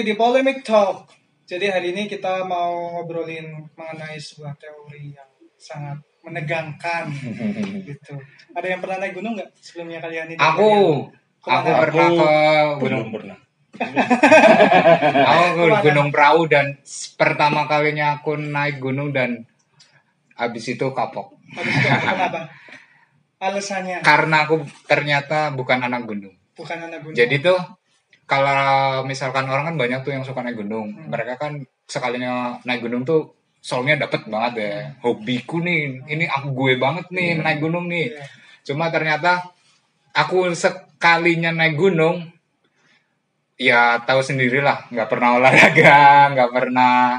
Lagi di Polemic Talk. Jadi hari ini kita mau ngobrolin mengenai sebuah teori yang sangat menegangkan gitu. Ada yang pernah naik gunung nggak sebelumnya kalian ini? Aku, aku pernah ke gunung, pernah. aku ke gunung perahu dan pertama kalinya aku naik gunung dan habis itu kapok. Habis itu kenapa? Alasannya Karena aku ternyata bukan anak gunung. bukan anak gunung. Jadi tuh kalau misalkan orang kan banyak tuh yang suka naik gunung. Hmm. Mereka kan sekalinya naik gunung tuh soalnya dapet banget ya. Hobiku nih, ini aku gue banget nih naik gunung nih. Iya. Cuma ternyata aku sekalinya naik gunung, ya tahu sendirilah, nggak pernah olahraga, nggak pernah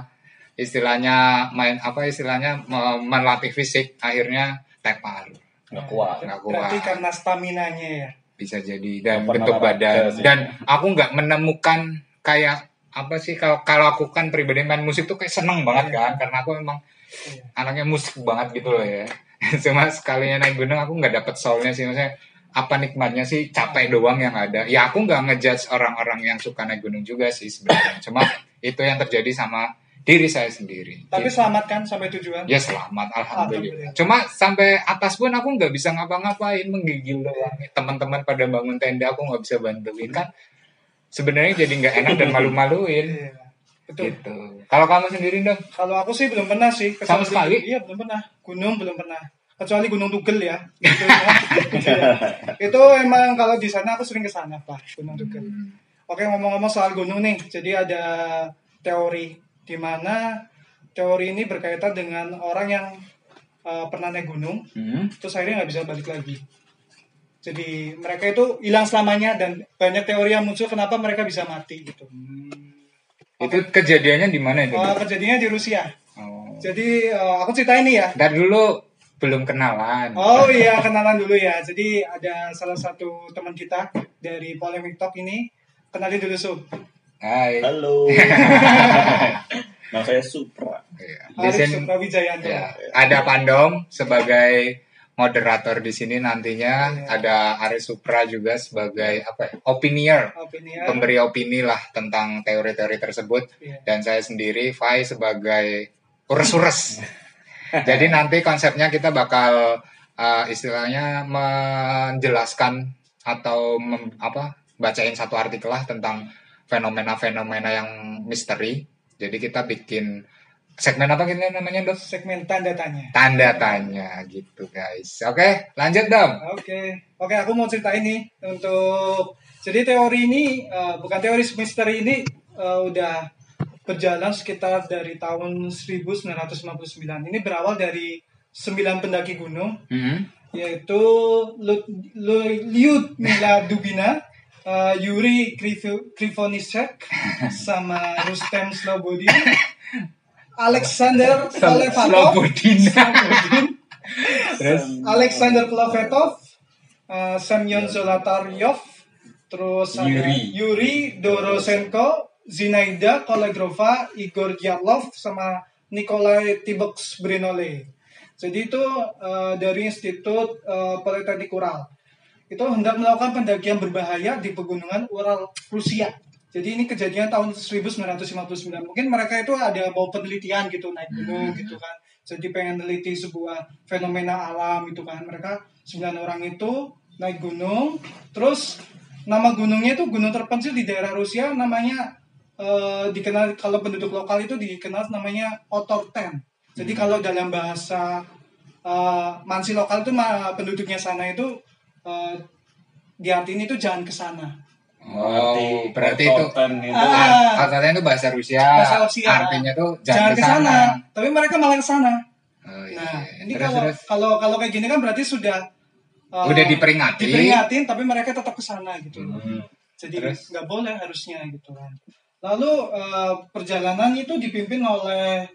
istilahnya main apa istilahnya me- melatih fisik, akhirnya tepar Nggak kuat. nggak kuat. Berarti karena stamina-nya ya. Bisa jadi dan bentuk badan sih. dan aku nggak menemukan kayak apa sih kalau kalau aku kan pribadi main musik tuh kayak seneng banget Iya. kan karena aku emang Iya. anaknya musik banget gitu loh ya cuma sekalinya naik gunung aku nggak dapet soulnya sih maksudnya apa nikmatnya sih capek doang yang ada ya aku nggak ngejudge orang-orang yang suka naik gunung juga sih sebenarnya cuma itu yang terjadi sama diri saya sendiri Tapi Gitu. selamat kan sampai tujuan? ya selamat Alhamdulillah. alhamdulillah cuma sampai atas pun aku nggak bisa ngapa-ngapain menggigil doang teman-teman pada bangun tenda aku nggak bisa bantuin kan sebenarnya jadi nggak enak dan malu-maluin Iya. Betul. gitu kalau kamu sendiri dong Kalau aku sih belum pernah sih. Sama sekali? Iya belum pernah. Gunung belum pernah. Kecuali Gunung Tugel ya. Itu, ya. itu emang kalau di sana aku sering ke sana pak Gunung Tugel. Oke ngomong-ngomong soal gunung nih. Jadi ada teori di mana teori ini berkaitan dengan orang yang uh, pernah naik gunung, Hmm. terus akhirnya nggak bisa balik lagi. Jadi mereka itu hilang selamanya dan banyak teori yang muncul kenapa mereka bisa mati gitu. itu kejadiannya di mana itu Uh, kejadiannya di Rusia. oh. Jadi uh, aku cerita ini ya. dan dulu belum kenalan Oh iya kenalan dulu ya. Jadi ada salah satu teman kita dari Polemik Talk ini. Kenalin dulu Sub. Hai Halo. Nama saya Supra. Iya. Sini Suprawijayanto. ya, ada Pandom sebagai moderator di sini nantinya Iya. ada Aris Supra juga sebagai apa ya, opinier Opini ya. pemberi opini lah tentang teori-teori tersebut Iya. dan saya sendiri Fai sebagai ures-ures. Jadi nanti konsepnya kita bakal uh, istilahnya menjelaskan atau mem- apa bacain satu artikel lah tentang fenomena-fenomena yang misteri. Jadi kita bikin segmen apa kita namanya dok? Segmen tanda tanya. Tanda tanya gitu guys. Oke lanjut dong. Oke, oke aku mau cerita ini untuk jadi teori ini uh, bukan teori misteri ini uh, udah berjalan sekitar dari tahun 1959. Ini berawal dari sembilan pendaki gunung Hmm. yaitu Lyudmila Dubina, uh, Yuri Krivo- Krivonisek, sama Rustem Slobodin, Alexander Kolevatov, Slobodina. Terus Alexander Klovetov, uh, Semyon Zolotaryov, terus ada Yuri. Yuri Dorosenko, Zinaida Kolegrova, Igor Dyatlov, sama Nikolai Tibox Brinole. Jadi itu uh, dari Institut uh, Politeknik Ural. Itu hendak melakukan pendakian berbahaya di pegunungan Ural Rusia. Jadi ini kejadian tahun 1959. Mungkin mereka itu ada mau penelitian gitu naik gunung gitu kan. Jadi pengen neliti sebuah fenomena alam gitu kan. Mereka 9 orang itu naik gunung. Terus nama gunungnya itu gunung terpencil di daerah Rusia namanya eh, dikenal kalau penduduk lokal itu dikenal namanya Otorten. Jadi kalau dalam bahasa eh, mansi lokal itu penduduknya sana itu eh, diartiin itu jangan ke sana. Oh, berarti itu itu Ah. Katanya itu bahasa Rusia. Bahasa Rusia. Artinya tuh Jangan jangan, ke sana. Tapi mereka malah ke sana. Oh, iya. Nah, ini terus, kalau terus. kalau kalau kayak gini kan berarti sudah eh, Udah diperingati. Diperingatin tapi mereka tetap ke sana gitu. Hmm. Jadi nggak boleh harusnya gitu kan. Lalu eh, perjalanan itu dipimpin oleh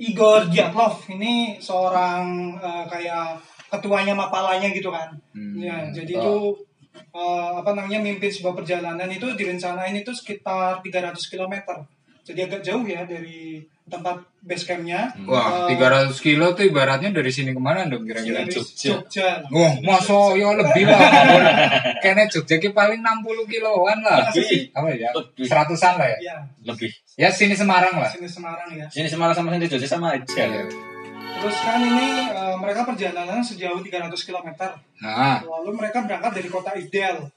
Igor Dyatlov. Ini seorang eh, kayak ketuanya mapalanya gitu kan. Hmm. Ya, jadi Oh. itu eh, apa namanya mimpin sebuah perjalanan itu direncanain itu sekitar 300 km. jadi agak jauh ya dari tempat base campnya. Wah, Eh, 300 kilo tuh ibaratnya dari sini ke mana dong kira-kira? Jogja. Jogja. Wah, masa ya lebih lah. Kayaknya Jogja ki paling 60 kiloan lah. Sih? Apa ya? Lebih. Seratusan lah ya. Ya, Lebih. Ya sini Semarang lah. sini Semarang ya. Sini Semarang sama sini Jogja sama aja. Iya. Terus kan ini eh, mereka perjalanan sejauh 300 km. Nah, Lalu mereka berangkat dari kota Idel.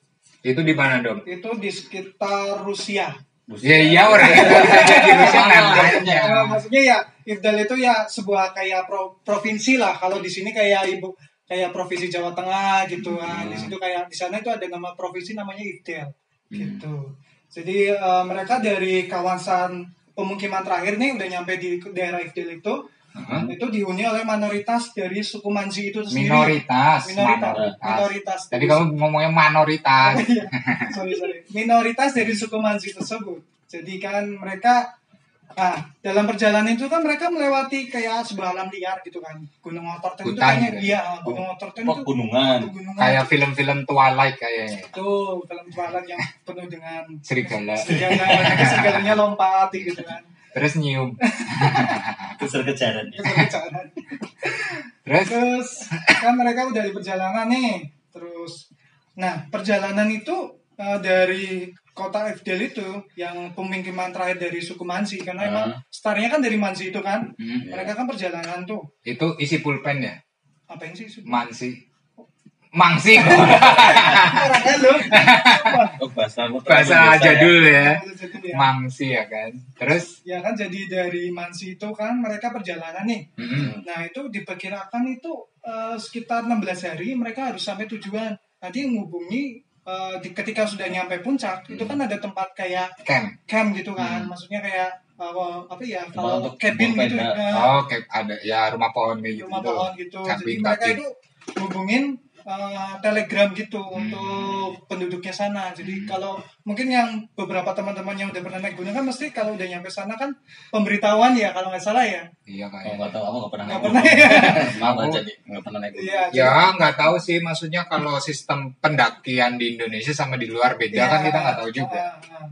itu di mana dong? Itu di sekitar Rusia. Ya iya orang jadi Rusia nanya. Eh, maksudnya ya Idel itu ya sebuah kayak pro- provinsi lah. Kalau di sini kayak ibu kayak provinsi Jawa Tengah gitu kan. Di situ kayak di sana itu ada nama provinsi namanya Idel gitu. Jadi eh, mereka dari kawasan pemukiman terakhir nih udah nyampe di daerah Idel itu. Hah? Itu dihuni oleh minoritas dari suku Manzi itu sendiri. Minoritas, Minoritas. minoritas. Minoritas. Tadi kamu ngomongnya minoritas. Iya, sorry sorry minoritas dari suku Manzi tersebut jadi kan mereka nah dalam perjalanan itu kan mereka melewati kayak sebuah alam liar gitu kan gunung otorten itu kayaknya gitu. iya gunung otorten itu Pegunungan. pegunungan Kayak film-film Twilight kayaknya. itu film Twilight yang penuh dengan Serigala. serigala segalanya lompat gitu kan Terus nyium. Keser kejaran. Terus terus kan mereka udah di perjalanan nih terus nah perjalanan itu eh, dari kota Evdel itu yang pemukiman terakhir dari suku Mansi karena emang Ah. startnya kan dari Mansi itu kan Hmm. mereka kan perjalanan tuh itu isi pulpen ya? apa yang sih Mansi. Mangsi. orangnya lu Oh, bahasa jadul ya. ya. Mangsi ya kan. Terus ya kan jadi dari Mansi itu kan mereka perjalanan nih mm, nah itu diperkirakan itu eh, sekitar 16 hari mereka harus sampai tujuan nanti menghubungi eh, di, ketika sudah nyampe puncak itu kan ada tempat kayak camp. camp gitu kan Hmm. maksudnya kayak eh, apa ya kalau untuk cabin gitu eh, Oh, kayak ada ya rumah pohon gitu. rumah pohon gitu jadi Camping, mereka camping. itu hubungin eh, telegram gitu Hmm. untuk penduduknya sana jadi kalau mungkin yang beberapa teman-teman yang udah pernah naik gunung kan mesti kalau udah nyampe sana kan pemberitahuan ya kalau nggak salah ya Iya Oh, kayak. nggak tahu, aku nggak pernah Nggak naik pernah gunung. Maaf aja nih, nggak pernah naik gunung. iya Ya nggak tahu sih maksudnya kalau sistem pendakian di Indonesia sama di luar beda Iya, kan kita nggak tahu juga. ah, ah.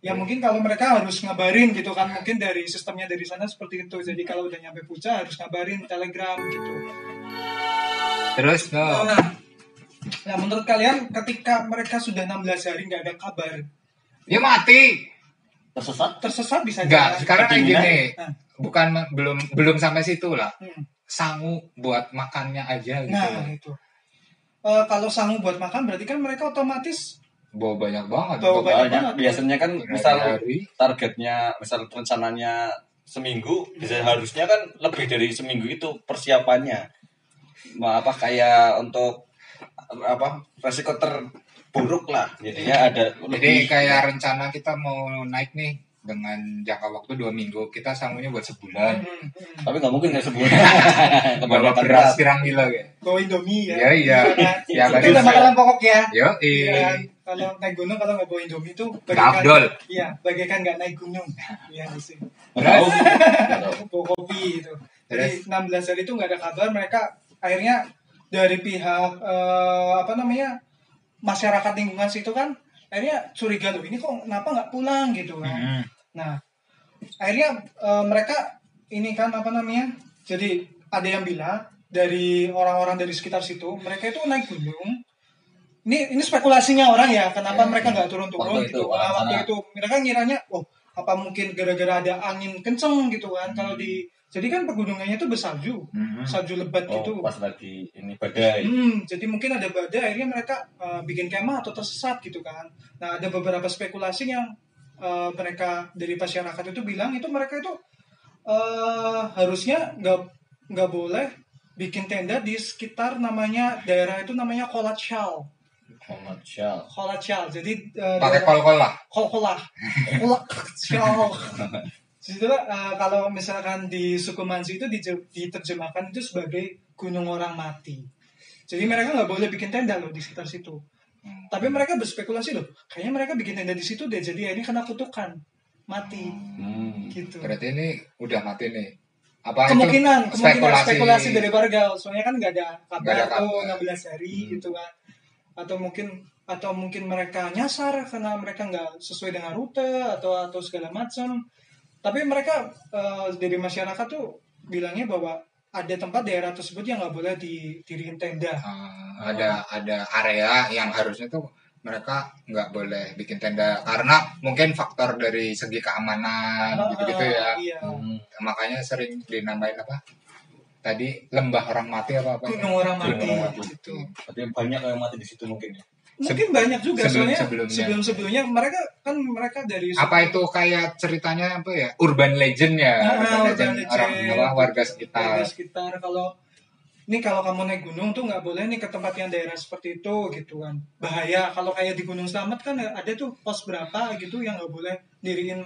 Ya mungkin kalau mereka harus ngabarin gitu kan mungkin dari sistemnya dari sana seperti itu. Jadi kalau udah nyampe puncak harus ngabarin telegram gitu. Terus no. Nah, nah menurut kalian ketika mereka sudah 16 hari nggak ada kabar, Ya mati. Tersesat? tersesat bisa Enggak, jalan. sekarang kayak gini. Nah. Bukan belum belum sampai situ lah. Hmm. Sangu buat makannya aja gitu. Nah itu. Eh, kalau sanggup buat makan berarti kan mereka otomatis Bawa banyak banget. Bawa banyak Banyak. banget. Biasanya kan misal berhari-hari. targetnya, misal rencananya seminggu, bisa harusnya kan lebih dari seminggu itu persiapannya. Ma- Apa kayak untuk apa resiko terburuk lah. Jadinya ada Jadi lebih kayak rencana kita mau naik nih dengan jangka waktu dua minggu kita sangunya buat sebulan. hmm, hmm, tapi nggak mungkin kayak sebulan. Bawa Kebanyakan beras pirang kilo ya. bawa Indomie ya. Iya iya. kan? Ya itu udah makanan pokok ya. Yo Iya, kalau naik gunung kalau nggak bawa Indomie itu Abdol. Iya, bagaikan nggak naik gunung. Iya sih. Tahu. Bawa kopi itu. Jadi 16 hari itu nggak ada kabar, mereka akhirnya dari pihak eh, apa namanya masyarakat lingkungan situ kan akhirnya curiga loh ini kok kenapa nggak pulang gitu kan. Hmm. Nah, akhirnya eh, mereka ini kan apa namanya? Jadi ada yang bilang dari orang-orang dari sekitar situ, mereka itu naik gunung. Ini ini spekulasinya orang ya, kenapa Ya, mereka nggak turun-turun gitu. itu, Nah, waktu itu mereka ngiranya, oh apa mungkin gara-gara ada angin kenceng gitu kan? Kalau di jadi kan pegunungannya itu bersalju, Hmm. salju lebat Oh, gitu. pas lagi ini badai. Hmm, jadi mungkin ada badai, akhirnya mereka uh, bikin kemah atau tersesat gitu kan. Nah, ada beberapa spekulasi yang uh, mereka dari masyarakat itu bilang itu mereka itu uh, harusnya nggak nggak boleh bikin tenda di sekitar namanya daerah itu namanya Kolachal. Komersial. Kolachal. Jadi uh, Pakai kol-kol lah. Kolkolah. Kolachal. Jadi uh, kalau misalkan di suku Mansi itu diterjemahkan itu sebagai gunung orang mati. Jadi mereka nggak boleh bikin tenda loh di sekitar situ. Hmm. Tapi mereka berspekulasi loh, kayaknya mereka bikin tenda di situ deh. Jadi ya ini kena kutukan mati Hmm. gitu. Berarti ini udah mati nih. Apa Kemungkinan, itu kemungkinan spekulasi dari warga. Soalnya kan nggak ada kabar kabar. 16 hari Hmm. gitu kan. Atau mungkin atau mungkin mereka nyasar karena mereka nggak sesuai dengan rute atau atau segala macam. Tapi mereka eh, dari masyarakat tuh bilangnya bahwa ada tempat daerah tersebut yang nggak boleh didiriin tenda Uh, ada ada area yang harusnya tuh mereka nggak boleh bikin tenda karena mungkin faktor dari segi keamanan gitu-gitu ya. iya Hmm. Makanya sering dinamain apa? Tadi lembah orang mati apa apa? gunung orang mati Gunung orang mati. gitu Tapi banyak yang mati di situ mungkin ya. Mungkin banyak juga sebelum- soalnya sebelumnya. sebelum sebelumnya mereka kan mereka dari Apa itu kayak ceritanya apa ya? Urban legend ya? Ah, Urban urban legend legend. orang apa warga sekitar. warga sekitar kalau ini kalau kamu naik gunung tuh nggak boleh nih ke tempat yang daerah seperti itu gitu kan bahaya kalau kayak di Gunung Slamet kan ada tuh pos berapa gitu yang nggak boleh diriin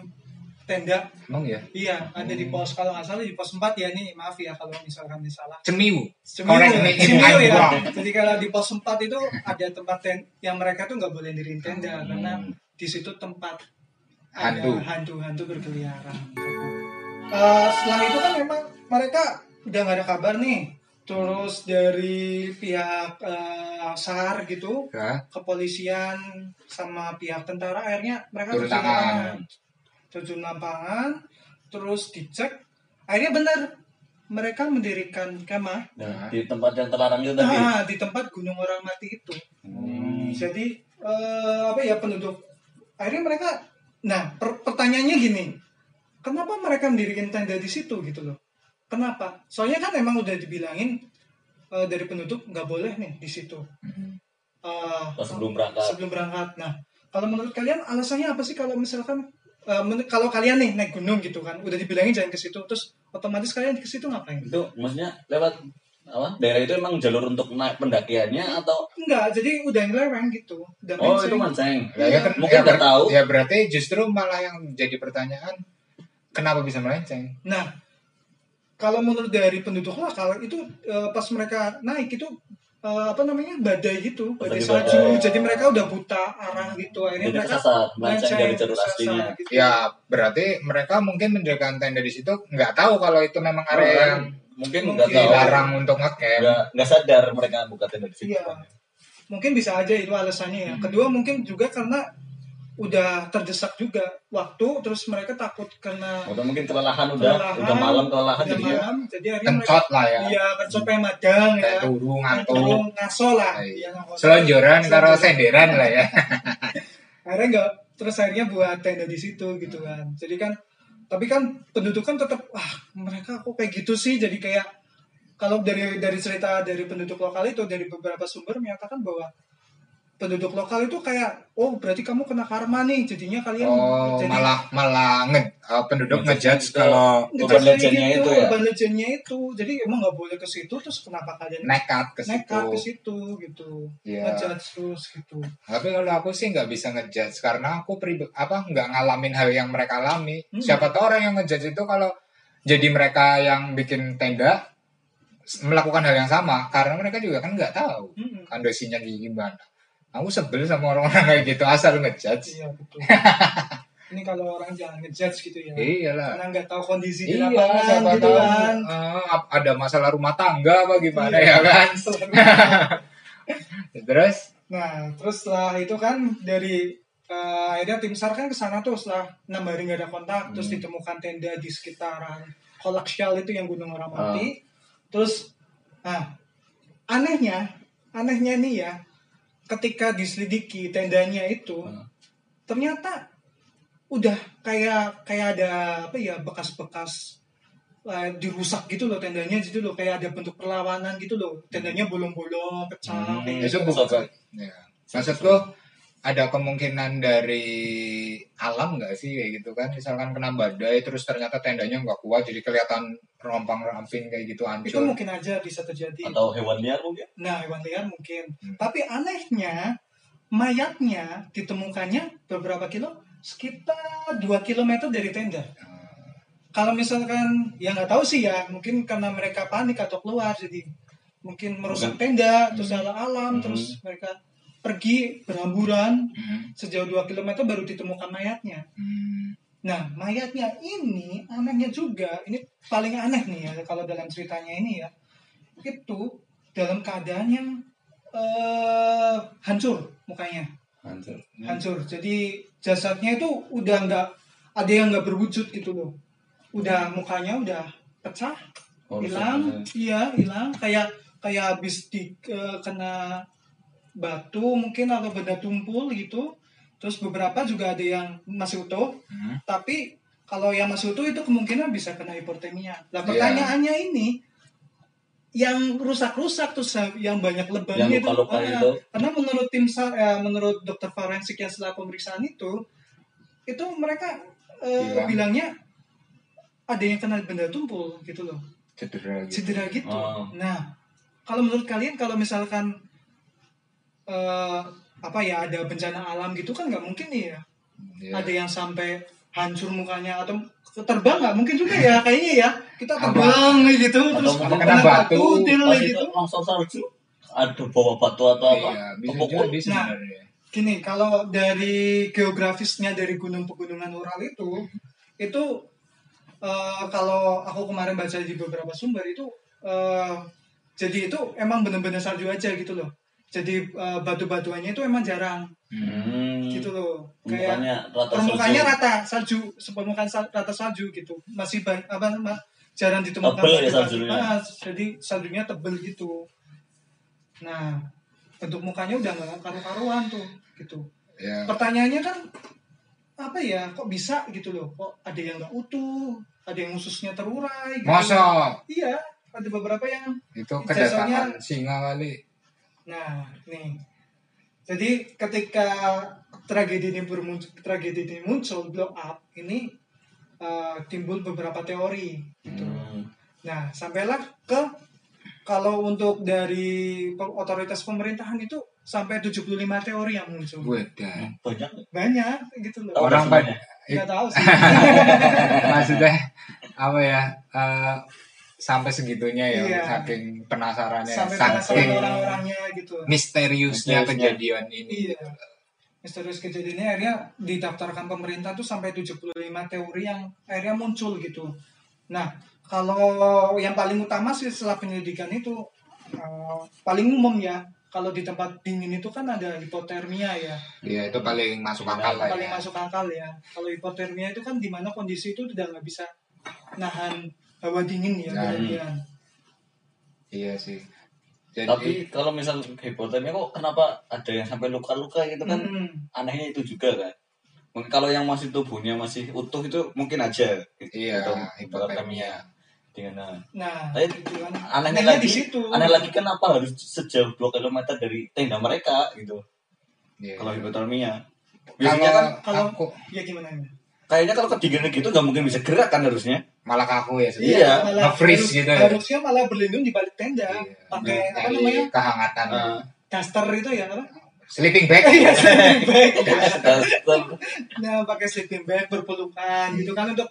tenda Emang ya? iya ada di pos kalau nggak salah di pos 4 ya nih maaf ya kalau misalkan ini salah Cemiu. Cemiu, Cemiu ya. wrong. Jadi kalau di pos 4 itu ada tempat ten- yang mereka tuh nggak boleh diriin tenda Hmm. karena di situ tempat Hantu. ada hantu-hantu berkeliaran. Eh, setelah itu kan memang mereka udah nggak ada kabar nih. Terus dari pihak eh, SAR gitu, Ya. kepolisian sama pihak tentara akhirnya mereka Turun tangan. Terjun lapangan, terus dicek. Akhirnya benar mereka mendirikan kemah Nah, di tempat yang terlarang itu tadi. Nah, di tempat Gunung Orang Mati itu. Hmm. Jadi eh, apa ya penduduk akhirnya mereka nah per- pertanyaannya gini. Kenapa mereka mendirikan tenda di situ gitu loh? Kenapa? Soalnya kan emang udah dibilangin eh, dari penduduk nggak boleh nih di situ. Hmm. Eh, sebelum berangkat. sebelum berangkat. Nah, kalau menurut kalian alasannya apa sih kalau misalkan eh, men- kalau kalian nih naik gunung gitu kan, udah dibilangin jangan ke situ, terus otomatis kalian ke situ ngapain? Itu maksudnya lewat apa? Daerah itu emang jalur untuk naik pendakiannya atau Enggak, jadi udah ngeleweng gitu. Udah Oh, mancing. itu mancing. Ya, ya kan, Mungkin ya, ber- tahu. Ya berarti justru malah yang jadi pertanyaan kenapa bisa melenceng? Nah, kalau menurut dari penduduk lokal itu eh, pas mereka naik itu eh, apa namanya badai gitu, badai Lagi salju. badai. Jadi mereka udah buta arah gitu. Akhirnya Jadi mereka melenceng dari jalur aslinya. gitu. Ya berarti mereka mungkin mendirikan tenda di situ nggak tahu kalau itu memang area Orang yang mungkin nggak tahu. dilarang untuk ngecamp. Nggak nggak sadar mereka buka tenda di situ. Iya. Mungkin bisa aja itu alasannya ya. Kedua mungkin juga karena udah terdesak juga waktu, terus mereka takut kena Atau mungkin kelelahan udah, kelelahan, udah malam kelelahan udah jadinya. malam, jadi akhirnya mereka Kencot lah ya. Iya, kencot pengen madang ya. Turu ngantuk. Ngaso lah. Iya. Iya. Selonjoran karo senderan lah ya. akhirnya nggak terus akhirnya buat tenda di situ gitu kan jadi kan tapi kan penduduk kan tetap wah mereka kok kayak gitu sih jadi kayak kalau dari dari cerita dari penduduk lokal itu dari beberapa sumber menyatakan bahwa penduduk lokal itu kayak oh berarti kamu kena karma nih jadinya kalian Oh, jadi malah malah nge, uh, penduduk Ngejudge ngejudge itu. kalau urban kayak legendnya itu ya? urban legendnya itu jadi emang nggak boleh ke situ terus kenapa kalian nekat ke situ. nekat ke situ gitu Iya. ngejudge terus gitu Tapi kalau aku sih nggak bisa ngejudge karena aku pribadi apa nggak ngalamin hal yang mereka alami. Hmm. Siapa tahu orang yang ngejudge itu kalau jadi mereka yang bikin tenda melakukan hal yang sama karena mereka juga kan nggak tahu Mm-mm. kondisinya gimana. Aku sebel sama orang-orang kayak gitu asal ngejudge. iya betul ini kalau orang jangan ngejudge gitu ya Iyalah. karena nggak tahu kondisi di Iya, lapangan siapa gitu tahu kan ap- ada masalah rumah tangga apa gimana Iya. ya kan. Terus nah terus setelah itu kan dari eh, akhirnya tim sar kan ke sana tuh setelah enam hari nggak ada kontak terus Hmm. ditemukan tenda di sekitaran Kolaksyal itu yang Gunung Ah. Ramati terus nah anehnya anehnya nih ya ketika diselidiki tendanya itu Hmm. ternyata udah kayak kayak ada apa ya bekas-bekas eh, dirusak gitu loh tendanya gitu loh kayak ada bentuk perlawanan gitu loh tendanya bolong-bolong pecah Hmm, kayak itu gitu. bukan ya. maksudku ada kemungkinan dari alam nggak sih kayak gitu kan? Misalkan kena badai terus ternyata tendanya nggak kuat jadi kelihatan rompang ramping kayak gitu itu hancur mungkin aja bisa terjadi. Atau hewan liar mungkin. nah hewan liar mungkin. Hmm. tapi anehnya mayatnya ditemukannya beberapa kilo? Sekitar 2 km dari tenda. Kalau misalkan ya nggak tahu sih ya mungkin karena mereka panik atau keluar jadi mungkin merusak tenda terus ala alam Hmm. terus mereka pergi berhamburan Hmm, sejauh 2 km baru ditemukan mayatnya. Hmm. nah mayatnya ini anehnya juga ini paling aneh nih ya kalau dalam ceritanya ini ya. Itu dalam keadaan yang eh, hancur mukanya. Hancur. hancur. Jadi jasadnya itu udah nggak ada yang nggak berwujud gitu loh. Udah mukanya udah pecah Oh, hilang. iya hilang. Kayak kayak habis di eh, kena batu mungkin atau benda tumpul gitu terus beberapa juga ada yang masih utuh Hmm. tapi kalau yang masih utuh itu kemungkinan bisa kena hipotermia nah Iya. pertanyaannya ini yang rusak-rusak terus yang banyak lebannya Yang itu luka-luka ah, itu. karena menurut tim SAR, eh, menurut dokter forensik yang setelah pemeriksaan itu itu mereka eh, Bilang. bilangnya ada yang kena benda tumpul gitu loh Cedera gitu. cedera gitu. Oh. Nah, kalau menurut kalian kalau misalkan eh apa ya ada bencana alam gitu kan nggak mungkin nih ya. Iya. Ada yang sampai hancur mukanya atau terbang nggak mungkin juga ya kayaknya ya. Kita Apa? terbang gitu terus mungkin kena batu, Pas itu gitu. langsung salju ada bawa batu atau apa Iya, bisa jadi sebenarnya. Gini, kalau dari geografisnya dari gunung pegunungan Ural itu itu eh, kalau aku kemarin baca di beberapa sumber itu eh, jadi itu emang benar-benar salju aja gitu loh. Jadi eh, batu-batuannya itu emang jarang hmm. gitu loh. Kayak Permukaannya rata permukaannya salju. rata salju, permukaan sal- rata salju gitu. Masih ba- apa ma- jarang ditemukan Tebel ya saljunya? Ah, jadi saljunya tebel gitu. Nah, bentuk mukanya udah nggak karu-karuan tuh gitu. Ya. Pertanyaannya kan apa ya? Kok bisa gitu loh? Kok ada yang nggak utuh, ada yang ususnya terurai gitu. Masa Iya, ada beberapa yang itu kedatangan singa kali. Nah, nih. Jadi ketika tragedi ini bermuncul, tragedi ini muncul, blow up, ini eh, timbul beberapa teori. Gitu. Hmm. Nah, sampailah ke kalau untuk dari otoritas pemerintahan itu sampai 75 teori yang muncul. Wadah. banyak Banyak gitu loh. Orang nggak semuanya? Nggak tahu sih. Maksudnya apa ya? eh, sampai segitunya ya, Iya. saking penasarannya, sampai saking penasaran orang-orangnya gitu. misteriusnya Misteriusnya. kejadian ini. Iya. Misterius kejadiannya akhirnya didaftarkan pemerintah tuh sampai 75 teori yang akhirnya muncul gitu. Nah, kalau yang paling utama sih setelah penyelidikan itu eh, paling umum ya. Kalau di tempat dingin itu kan ada hipotermia ya. Iya, itu paling masuk akal lah paling ya. masuk akal ya. Kalau hipotermia itu kan di mana kondisi itu udah nggak bisa nahan hawa dingin ya Nah. berlebihan. Iya sih. Jadi tapi kalau misal hipotermia kok kenapa ada yang sampai luka-luka gitu kan Mm-mm. anehnya itu juga kan Mungkin kalau yang masih tubuhnya masih utuh itu mungkin aja gitu. Iya, Atau hipotermia. dengan Nah, Tapi itu kan. anehnya Anehnya lagi di situ. aneh lagi kenapa harus sejauh 2 km dari tenda mereka gitu Iya. kalau hipotermia biasanya kalau kan kalau- aku Ya gimana ya? kayaknya kalau kedinginan gitu nggak mungkin bisa gerak kan harusnya malah kaku ya Iya, sebenarnya. nge-freeze harus- gitu ya. Harusnya malah berlindung di balik tenda. Iya. Pakai apa namanya? kehangatan. Nah, Daster itu ya apa? Sleeping bag. Iya, sleeping bag. Nah, pakai sleeping bag berpelukan gitu kan untuk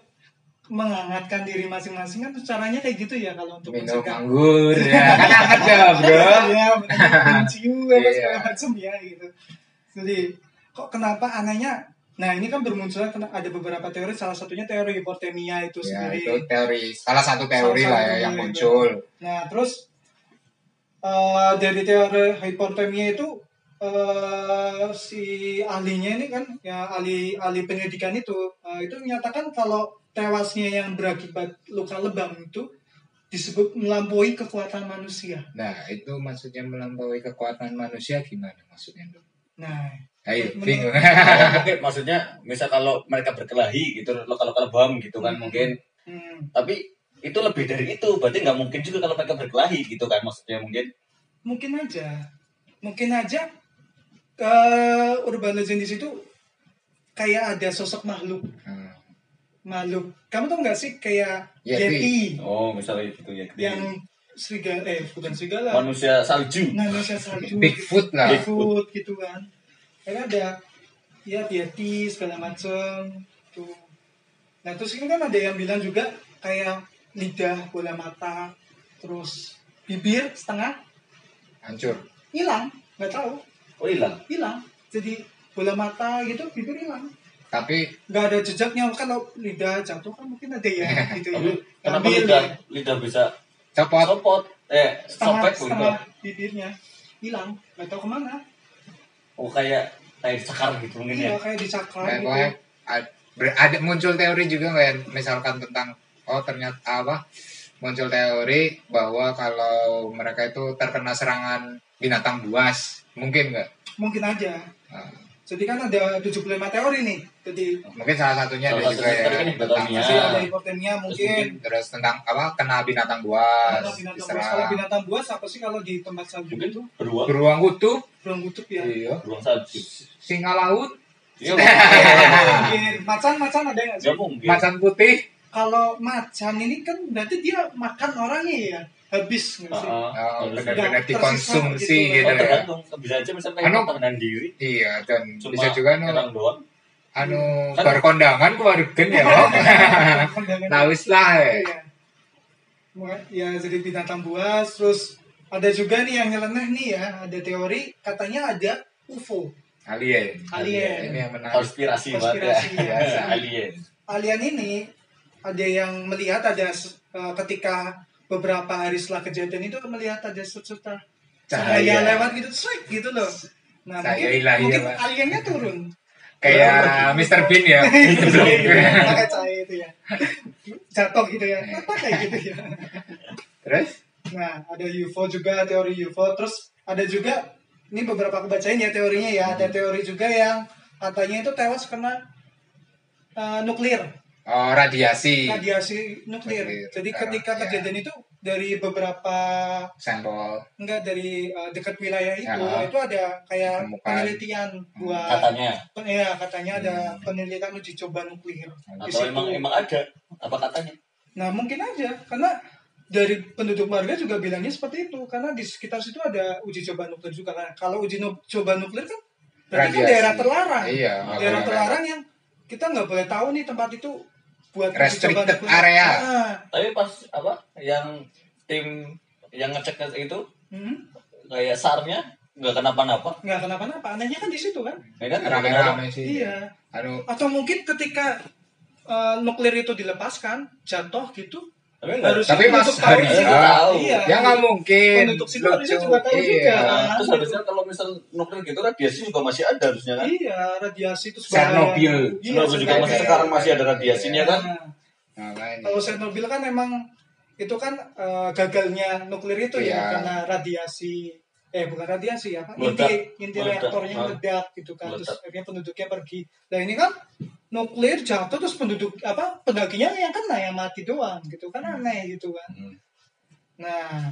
menghangatkan diri masing-masing kan caranya kayak gitu ya kalau untuk Minum mencegah anggur ya. Kan hangat ya, Bro. ya mencium apa Iya. segala macam ya gitu jadi kok kenapa anehnya nah ini kan bermunculan ada beberapa teori salah satunya teori hipotermia itu Ya, sendiri itu teori salah satu teori Salah lah ya yang muncul. Nah, terus eh, dari teori hipotermia itu eh, si ahlinya ini kan ya ahli ahli pendidikan itu eh, itu menyatakan kalau tewasnya yang berakibat luka lebam itu disebut melampaui kekuatan manusia. Nah, itu maksudnya melampaui kekuatan manusia gimana maksudnya? Dok? Nah, Ayo, bingung. mungkin maksudnya misal kalau mereka berkelahi gitu kalau kalau bom gitu kan Hmm. mungkin hmm, tapi itu lebih dari itu berarti nggak mungkin juga kalau mereka berkelahi gitu kan maksudnya mungkin mungkin aja, mungkin aja ke urban legend di situ kayak ada sosok makhluk Hmm. makhluk. Kamu tau nggak sih kayak Yeti. Yeti, oh misalnya gitu ya yang serigala eh bukan serigala manusia salju manusia salju Bigfoot lah. Bigfoot gitu kan kayak ada ya Yeti segala macem tuh. Nah terus ini kan ada yang bilang juga kayak lidah bola mata terus bibir setengah Hancur. hilang nggak tahu. Oh hilang? Hilang. Jadi bola mata gitu bibir hilang. Tapi nggak ada jejaknya kalau lidah jatuh kan mungkin ada ya gitu ya. Tapi kenapa Ambil lidah ya. lidah bisa copot. copot? Eh setengah sobek setengah gitu bibirnya hilang. Nggak tahu ke mana oh kayak kayak dicakar gitu mungkin iya ya kayak dicakar Nah, gitu ber- ada muncul teori juga nggak ya misalkan tentang oh ternyata apa muncul teori bahwa kalau mereka itu terkena serangan binatang buas mungkin nggak Mungkin aja. Nah, Jadi kan ada 75 teori nih. Jadi mungkin salah satunya Salah ada juga ya kan hipotermia. jadi Ya. ada hipotermia mungkin. terus tentang apa kena binatang buas Kalau binatang buas, diserang. kalau binatang buas apa sih kalau di tempat salju Mungkin itu? beruang, beruang kutub Beruang kutub ya. iya beruang salju. singa laut Iya, Mungkin macan-macan ada nggak sih? nggak mungkin. macan putih Kalau macan ini kan berarti dia makan orangnya ya, habis nggak sih? Ah. oh, benar-benar dikonsumsi tersisa gitu Oh, ya. Bisa aja misalnya kayak Anu- pertahanan diri. iya dan Cuma bisa juga anu nyerang doang. anu Kan- berkondangan keluarga ya Kondangan. nah wis lah. Mulai- Ya jadi binatang buas, terus ada juga nih yang nyeleneh nih ya, ada teori katanya ada UFO. alien Alien. ini yang menarik Konspirasi banget ya. ya. Alien. Alien ini ada yang melihat ada uh, ketika beberapa hari setelah kejadian itu melihat ada sejuta cahaya lewat gitu, swipe gitu loh. Nah, Cahaya mungkin, ilahi mungkin ya, aliennya turun. kayak Mr. Bean ya Pakai cahaya itu ya. Jatuh gitu ya. Iya. Apa kayak gitu ya. terus Nah, ada UFO juga, teori UFO. Terus ada juga, ini beberapa aku bacain ya teorinya ya. Ada teori juga yang katanya itu tewas kena uh, nuklir, oh radiasi radiasi nuklir. Nuklir. Jadi Ah, ketika ya. kejadian itu dari beberapa sampel enggak dari uh, dekat wilayah itu itu ada kayak Temukan. penelitian buat Katanya. ya katanya ada Hmm. penelitian uji coba nuklir. Atau emang emang ada. Apa katanya? Nah mungkin aja karena dari penduduk warga juga bilangnya seperti itu karena di sekitar situ ada uji coba nuklir juga kan. Kalau uji nu- coba nuklir kan berarti kan daerah terlarang. Iya, daerah terlarang yang kita nggak boleh tahu nih tempat itu buat uji coba Restricted nuklir. area. Nah, Tapi pas apa yang tim yang ngecek itu hmm, kayak SAR-nya nggak kenapa-napa. nggak kenapa-napa. Anehnya kan di situ kan. Ya kan? kenapa-napa. rame-rame sih Iya. anu Atau mungkin ketika uh, nuklir itu dilepaskan jatuh gitu Tapi nggak harus Tapi pas hari tahu. iya. ya nggak mungkin Penduduk situ harusnya juga tahu Iya. juga. Terus harusnya kalau misal nuklir gitu radiasi juga masih ada harusnya kan? Iya, radiasi itu Chernobyl. Iya, Chernobyl juga masih sekarang masih ada radiasinya kan? Nah, kalau Chernobyl kan emang itu kan eh, gagalnya nuklir itu Iya. ya karena radiasi eh bukan radiasi apa Meledak. inti inti Meledak. reaktornya meledak gitu kan terus akhirnya penduduknya pergi nah ini kan nuklir jatuh terus penduduk apa pendakinya yang kena yang mati doang gitu kan aneh gitu kan Hmm. nah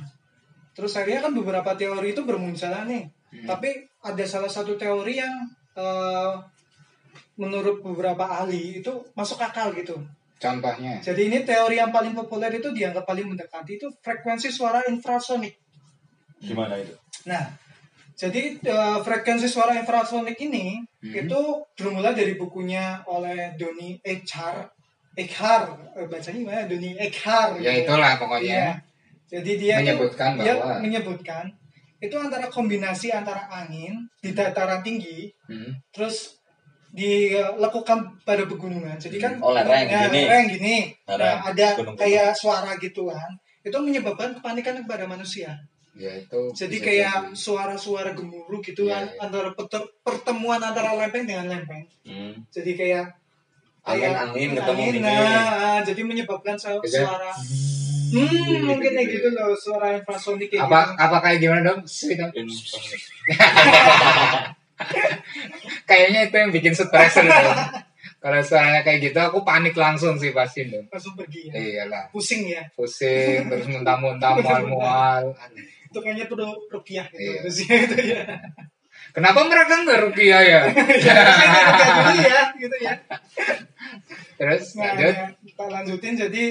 terus akhirnya kan beberapa teori itu bermunculan nih Hmm. tapi ada salah satu teori yang eh, menurut beberapa ahli itu masuk akal gitu contohnya jadi ini teori yang paling populer itu dianggap paling mendekati itu frekuensi suara infrasonik. Gimana itu? Nah, jadi eh, frekuensi suara infrasonik ini Hmm. itu bermula dari bukunya oleh Doni Echar. Echar, eh, bacanya gimana? Doni Echar. ya gitu. itulah Iya. pokoknya Jadi dia itu- Menyebutkan dia bahwa- menyebutkan itu antara kombinasi antara angin di dataran tinggi Hmm. terus dilakukan pada pegunungan. Jadi kan Oh, lereng nah, gini. lereng gini. Lereng, Nah, ada gunung-gunung. kayak suara gituan. Itu menyebabkan kepanikan kepada manusia. Ya itu Jadi kayak suara-suara gemuruh gitu Iya, kan iya. antara pertemuan antara lempeng dengan lempeng. Hmm. Jadi kayak kayak Angin-angin ketemu angin, nah, jadi menyebabkan suara. Hmm mungkin kayak gitu. loh suara infrasonik kayak apa gitu. apa kayak gimana dong? Kayaknya itu yang bikin stres dong. Kalau suaranya kayak gitu aku panik langsung sih pasti dong langsung pergi ya. iyalah Pusing ya. pusing terus muntah-muntah mual-mual Itu kayaknya perlu rupiah gitu. Iya. Terus ya, itu ya. kenapa mereka nggak rupiah ya dulu ya gitu ya. terus Nah, lanjut ya, kita lanjutin jadi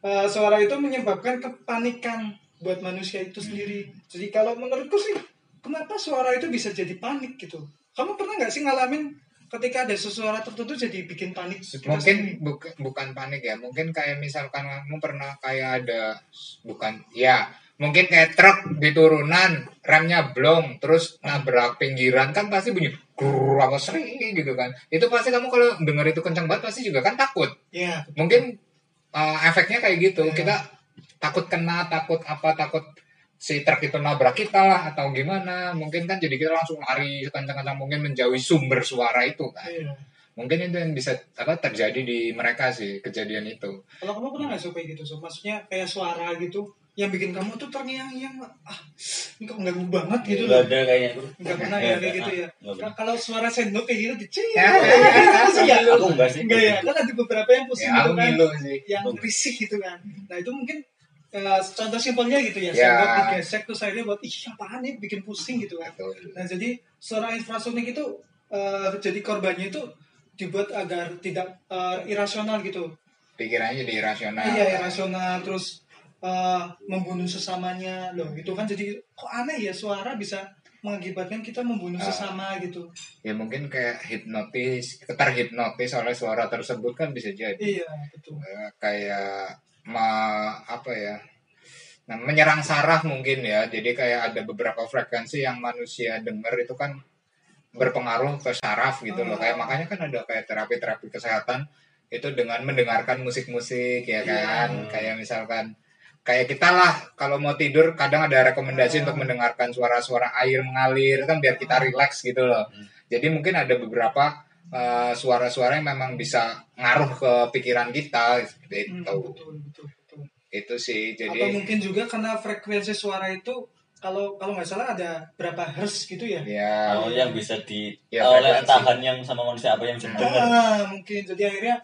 eh, suara itu menyebabkan kepanikan buat manusia itu sendiri. Jadi kalau menurutku sih, kenapa suara itu bisa jadi panik gitu? Kamu pernah nggak sih ngalamin ketika ada sesuara tertentu jadi bikin panik? kita mungkin bukan bukan panik ya mungkin kayak misalkan kamu pernah kayak ada bukan ya mungkin kayak truk di turunan remnya blong terus nabrak pinggiran kan pasti bunyi grrrr apa sering gitu kan. Itu pasti kamu kalau dengar itu kencang banget pasti juga kan takut. Ya, mungkin uh, efeknya kayak gitu. Ya. kita takut kena takut apa takut si truk itu nabrak kita lah atau gimana. Mungkin kan jadi kita langsung lari kencang-kencang mungkin menjauhi sumber suara itu kan. Iya. mungkin itu yang bisa apa terjadi di mereka sih kejadian itu. Kalau kamu pernah nggak suka gitu, so? maksudnya kayak suara gitu yang bikin kamu tuh terngiang-ngiang, ah ini kok nggak banget gitu Nggak loh. ada kayaknya. Nggak pernah ya kayak gitu ya. Kalau suara sendok kayak gitu dicing. Ya, Pusing ya? Aku enggak sih. Enggak ya, kan ada beberapa yang pusing ya gitu kan, yang risih gitu kan. Nah itu mungkin eh, contoh simpelnya gitu ya, Ya. sendok digesek terus akhirnya buat ih apaan nih bikin pusing gitu kan. Nah jadi suara infrasonik itu eh, jadi korbannya itu dibuat agar tidak eh, irasional gitu. pikirannya jadi irasional Iya irasional terus eh, membunuh sesamanya loh itu kan jadi kok aneh ya suara bisa mengakibatkan kita membunuh Ah. sesama gitu. ya mungkin kayak hipnotis terhipnotis oleh suara tersebut kan bisa jadi Iya betul. Eh, kayak ma apa ya nah, menyerang saraf mungkin ya jadi kayak ada beberapa frekuensi yang manusia dengar itu kan berpengaruh ke saraf gitu loh Ah. kayak makanya kan ada kayak terapi-terapi kesehatan itu dengan mendengarkan musik-musik ya kan Iya. kayak misalkan kayak kita lah kalau mau tidur kadang ada rekomendasi Ah. untuk mendengarkan suara-suara air mengalir kan biar kita rileks gitu loh Hmm. jadi mungkin ada beberapa uh, suara-suara yang memang bisa ngaruh ke pikiran kita seperti Hmm, itu betul betul betul. itu sih Atau jadi mungkin juga karena frekuensi suara itu kalau kalau nggak salah ada berapa hertz gitu ya. ya Oh, yang bisa di Ya, oleh tahan yang sama manusia apa yang bisa dengar. Ah, mungkin jadi akhirnya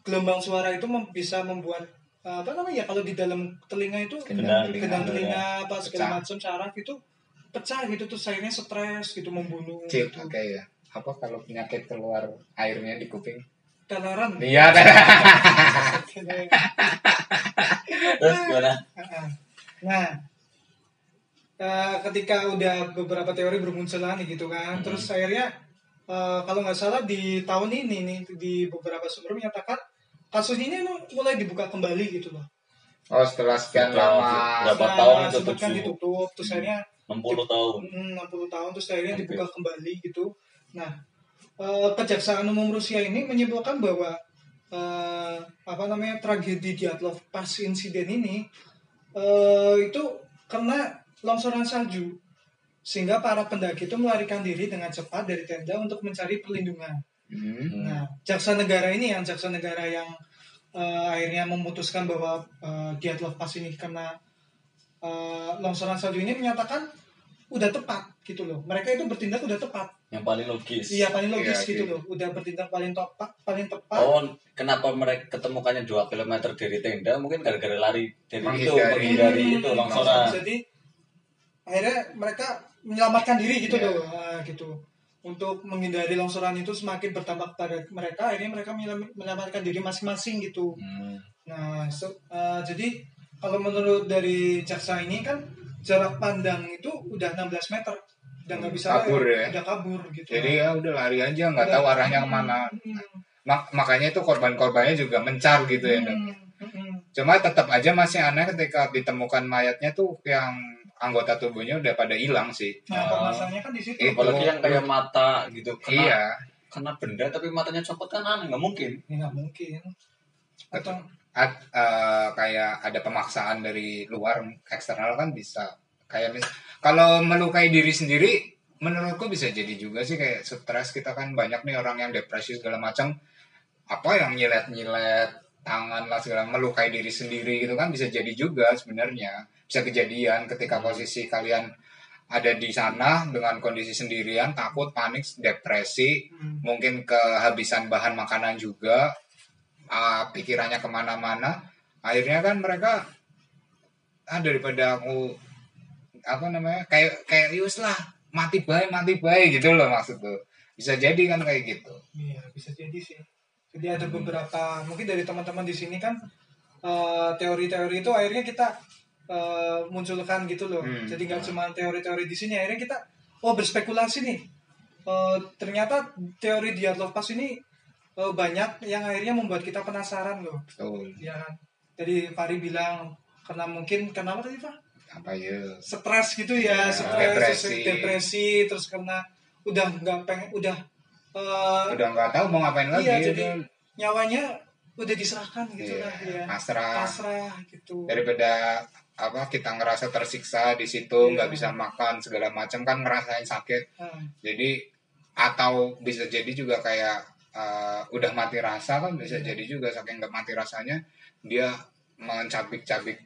gelombang suara itu mem- bisa membuat eh, apa namanya ya kalau di dalam telinga itu telinga. gendang ya. telinga apa segala macam saraf itu pecah gitu terus akhirnya stres gitu membunuh Cil, gitu. oke ya apa kalau penyakit keluar airnya di kuping Teleran. iya Terus gimana? Nah, eh, ketika udah beberapa teori bermunculan nih gitu kan, Hmm. terus akhirnya eh, kalau nggak salah di tahun ini nih di beberapa sumber menyatakan kasus ini nu- mulai dibuka kembali gitu loh. oh setelah sekian Setelah lama berapa Nah, tahun itu sempat kan ditutup, terus Hmm. akhirnya 60 tahun. mm, 60 tahun terus akhirnya Oke. dibuka kembali gitu. Nah, eh, Kejaksaan Umum Rusia ini menyimpulkan bahwa eh, apa namanya tragedi Dyatlov pas insiden ini eh, itu karena longsoran salju sehingga para pendaki itu melarikan diri dengan cepat dari tenda untuk mencari perlindungan. Hmm. Nah, jaksa negara ini yang jaksa negara yang eh, akhirnya memutuskan bahwa eh, Dyatlov Pass ini karena eh, longsoran salju ini menyatakan udah tepat gitu loh. Mereka itu bertindak udah tepat. Yang paling logis. Iya paling logis Iya, gitu iya. loh. Udah bertindak paling tepat, paling tepat. Oh, kenapa mereka ketemukannya 2 km dari tenda? Mungkin gara-gara lari dari itu, Menghindari. itu longsoran. Jadi akhirnya mereka menyelamatkan diri gitu Iya. loh, Nah, gitu. Untuk menghindari longsoran itu semakin bertambah pada mereka, akhirnya mereka menyelam- menyelamatkan diri masing-masing gitu. Hmm. Nah, so- eh, jadi kalau menurut dari jaksa ini kan jarak pandang itu udah 16 meter, udah nggak bisa Kabur ya? udah kabur gitu. jadi ya udah lari aja nggak tahu arahnya ke mana Hmm, Mak- makanya itu korban-korbannya juga mencar gitu ya Dok. hmm, hmm. cuma tetap aja masih aneh ketika ditemukan mayatnya tuh yang anggota tubuhnya udah pada hilang sih Nah, Oh. permasalahannya kan di situ. Itu. Apalagi yang kayak mata gitu, kena, iya kena benda tapi matanya copot kan aneh, nggak mungkin. Ya, nggak mungkin. Atau Ad- eh, kayak ada pemaksaan dari luar eksternal kan bisa kayak mis- kalau melukai diri sendiri menurutku bisa jadi juga sih kayak stres kita kan banyak nih orang yang depresi segala macam apa yang nyilet-nyilet tangan lah segala melukai diri sendiri gitu kan bisa jadi juga sebenarnya bisa kejadian ketika posisi kalian ada di sana dengan kondisi sendirian takut panik depresi hmm, mungkin kehabisan bahan makanan juga ah, pikirannya ke mana-mana akhirnya kan mereka ah daripada aku apa namanya kayak kayak yus lah mati baik mati baik gitu loh maksud tuh bisa jadi kan kayak gitu. Iya, bisa jadi sih. Jadi ada beberapa mungkin dari teman-teman di sini kan eh, teori-teori itu akhirnya kita eh, munculkan gitu loh. Hmm. Jadi nggak cuma teori-teori di sini, akhirnya kita oh berspekulasi nih. Eh, ternyata teori Dyatlov Pass ini eh, banyak yang akhirnya membuat kita penasaran loh. betul Ya kan. Jadi Fari bilang karena mungkin kenapa tadi Pak? apa ya Stres gitu ya, Ya, stres, depresi. terus depresi, terus karena udah nggak pengen, udah eh, udah nggak tahu mau ngapain lagi Iya, itu jadi nyawanya udah diserahkan gitu Iya, lah ya. pasrah Pasrah gitu. daripada apa kita ngerasa tersiksa di situ Iya. nggak bisa makan segala macam kan ngerasain sakit. Nah, jadi atau bisa jadi juga kayak eh, udah mati rasa kan bisa jadi juga saking nggak mati rasanya dia mencabik-cabik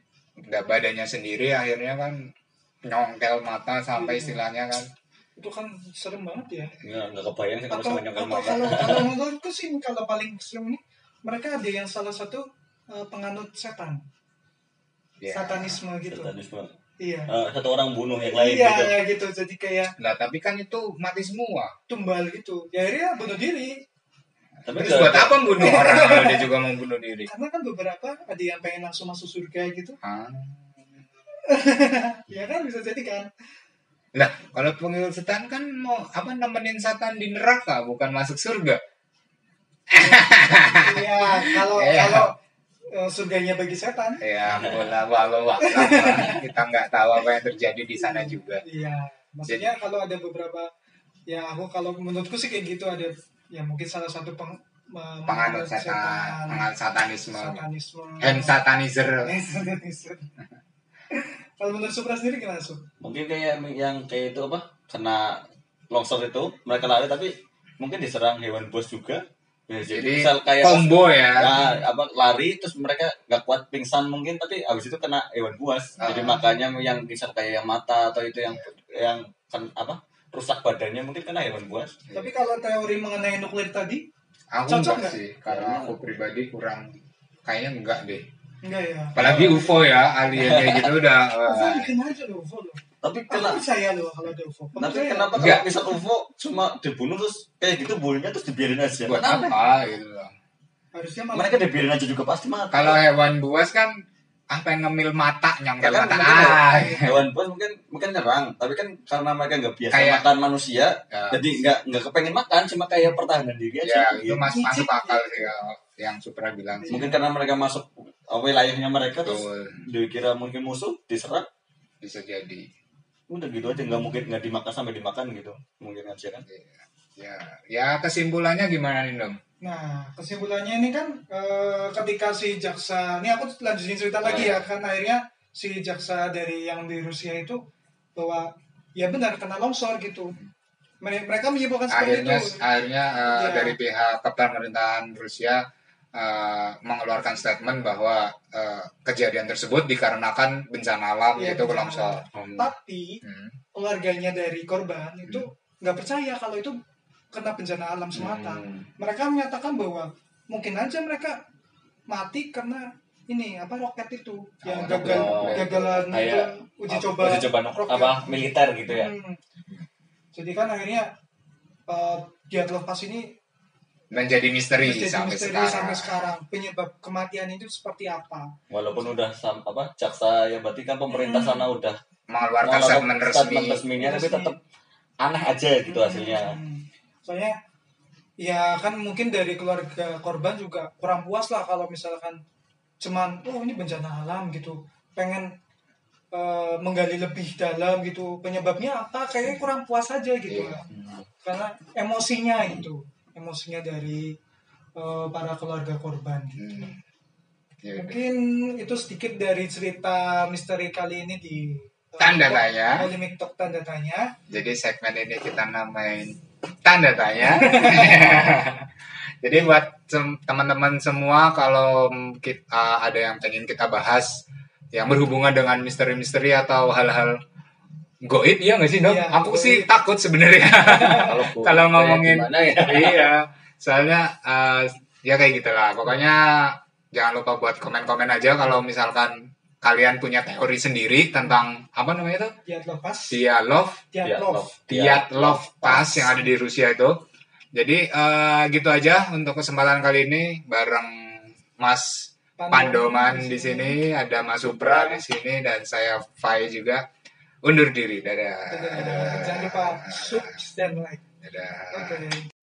da- badannya sendiri akhirnya kan nyongkel mata sampai Iya. istilahnya kan. Itu kan serem banget ya. Nggak nggak kebayang sih kalau atau, nyongkel atau mata. kalau kalau menurutku sih kalau paling ekstrim ini mereka ada yang salah satu eh, penganut setan ya. satanisme gitu Satanisme. iya Eh, satu orang bunuh yang lain iya gitu ya gitu jadi kayak Nah, tapi kan itu mati semua. tumbal gitu ya akhirnya bunuh diri tapi Terus buat apa bunuh orang kalau dia juga mau bunuh diri? karena kan beberapa ada yang pengen langsung masuk surga gitu Ah. ya kan bisa jadi kan Lah, kalau pengikut setan kan mau apa nemenin setan di neraka, bukan masuk surga. iya kalau Iya. kalau surganya bagi setan Ya, bola walau waktu kita nggak tahu apa yang terjadi di sana juga. iya maksudnya kalau ada beberapa ya aku kalau menurutku sih kayak gitu ada ya mungkin salah satu peng, Penganut menganut setan, penganut satanisme, satanisme hand satanizer. Satanisme. kalau menurut Supra sendiri gimana Sup? mungkin kayak yang kayak itu apa kena longsor itu mereka lari tapi mungkin diserang hewan buas juga ya, jadi, Jadi misal kayak combo ya. ya, apa lari terus mereka nggak kuat pingsan mungkin tapi abis itu kena hewan buas jadi Ah. makanya yang misal kayak yang mata atau itu yang yang kan apa rusak badannya mungkin kena hewan buas tapi kalau teori mengenai nuklir tadi Aku Cocok enggak nggak? sih, karena aku pribadi kurang kayaknya enggak deh. enggak ya Apalagi UFO ya, alien kayak gitu udah. Bikin aja UFO loh tapi aku kena percaya loh kalau ada UFO tapi kenapa Enggak. kalau misal UFO cuma dibunuh terus kayak gitu bulunya terus dibiarin aja? Buat Kenapa? apa gitu loh. harusnya malah mereka dibiarin aja juga pasti mati. Kalau hewan buas kan apa yang ngemil mata, nyongkel kan mata. mungkin Ah, hewan buas mungkin mungkin nyerang tapi kan karena mereka nggak biasa Kayak- makan manusia ya, jadi nggak nggak kepengen makan cuma kayak pertahanan diri ya, aja itu mas masuk akal sih kalau yang Supra bilang mungkin karena mereka masuk uh, wilayahnya mereka terus Betul, dikira mungkin musuh diserang. Bisa jadi. Udah gitu aja nggak mungkin nggak dimakan sampai dimakan gitu mungkin aja kan Ya, ya kesimpulannya gimana nih Dom? Nah, kesimpulannya ini kan eh, ketika si jaksa, ini aku lanjutin cerita lagi ya, kan akhirnya si jaksa dari yang di Rusia itu bahwa ya benar kena longsor gitu. Mere- Mereka menyebutkan seperti Akhirnya itu. akhirnya eh, Iya. dari pihak pemerintahan Rusia eh, mengeluarkan statement bahwa eh, kejadian tersebut dikarenakan bencana alam Iya, yaitu longsor. Tapi Hmm. keluarganya dari korban itu nggak percaya kalau itu kena bencana alam semata. Hmm. Mereka menyatakan bahwa mungkin aja mereka mati karena ini apa roket itu yang Oh, gagal roket. gagalan Kayak uji coba uji coba roket. apa militer gitu ya Hmm. Jadi kan akhirnya uh, Dyatlov Pass ini Menjadi misteri menjadi sampai misteri sekarang. sampai sekarang. Penyebab kematian itu seperti apa? walaupun udah sam apa jaksa ya berarti kan pemerintah Hmm. sana udah Mengeluarkan statement resmi. statement resminya tapi tetap aneh aja gitu hasilnya Hmm. Soalnya ya kan mungkin dari keluarga korban juga kurang puas lah kalau misalkan cuman oh ini bencana alam gitu. Pengen uh, menggali lebih dalam gitu. Penyebabnya apa? Kayaknya kurang puas aja gitu. Iya. Hmm. Karena emosinya gitu. Emosinya dari uh, para keluarga korban gitu. Hmm. Ya. Mungkin itu sedikit dari cerita misteri kali ini di uh, Tanda tanya. Polemik Talk tanda tanya. Jadi segmen ini kita namain tanda tanya. Jadi buat teman-teman semua kalau kita ada yang pengen kita bahas yang berhubungan dengan misteri-misteri atau hal-hal goib ya nggak sih dok? Iya, Aku goib. sih takut sebenarnya kalau kalau ngomongin ya iya. Soalnya eh, ya kayak gitulah. Pokoknya jangan lupa buat komen-komen aja kalau misalkan kalian punya teori sendiri tentang apa namanya itu? Dyatlov Pass. Dialog Dyatlov. Dyatlov Pass yang ada di Rusia itu. Jadi eh, gitu aja untuk kesempatan kali ini bareng Mas Pandoman di sini, ada Mas Supra di sini dan saya Fai juga undur diri. Dadah. Dadah. Jangan lupa sub dan like. Dadah. Oke. Hai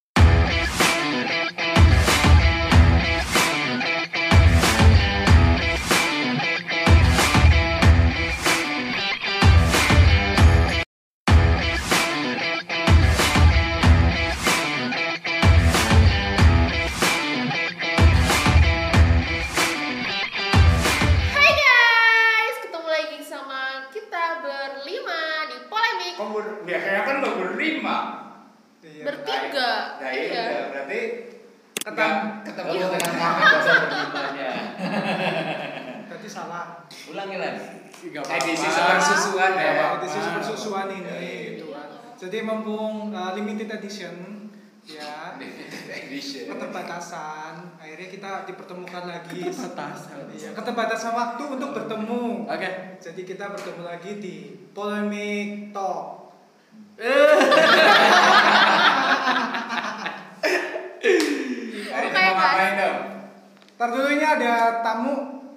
Ketam. ketemu dengan kami bahasa berlimanya. Tadi salah. Ulangi lagi. Edisi sepersusuan ya. Edisi sepersusuan ini gitu kan. Jadi mumpung uh, limited edition ya Edition. keterbatasan akhirnya kita dipertemukan lagi Keterbatasan. Iya, keterbatasan waktu untuk bertemu Oke. jadi kita bertemu lagi di Polemic Talk ini ngapain dong? Ntar dulu ini ada tamu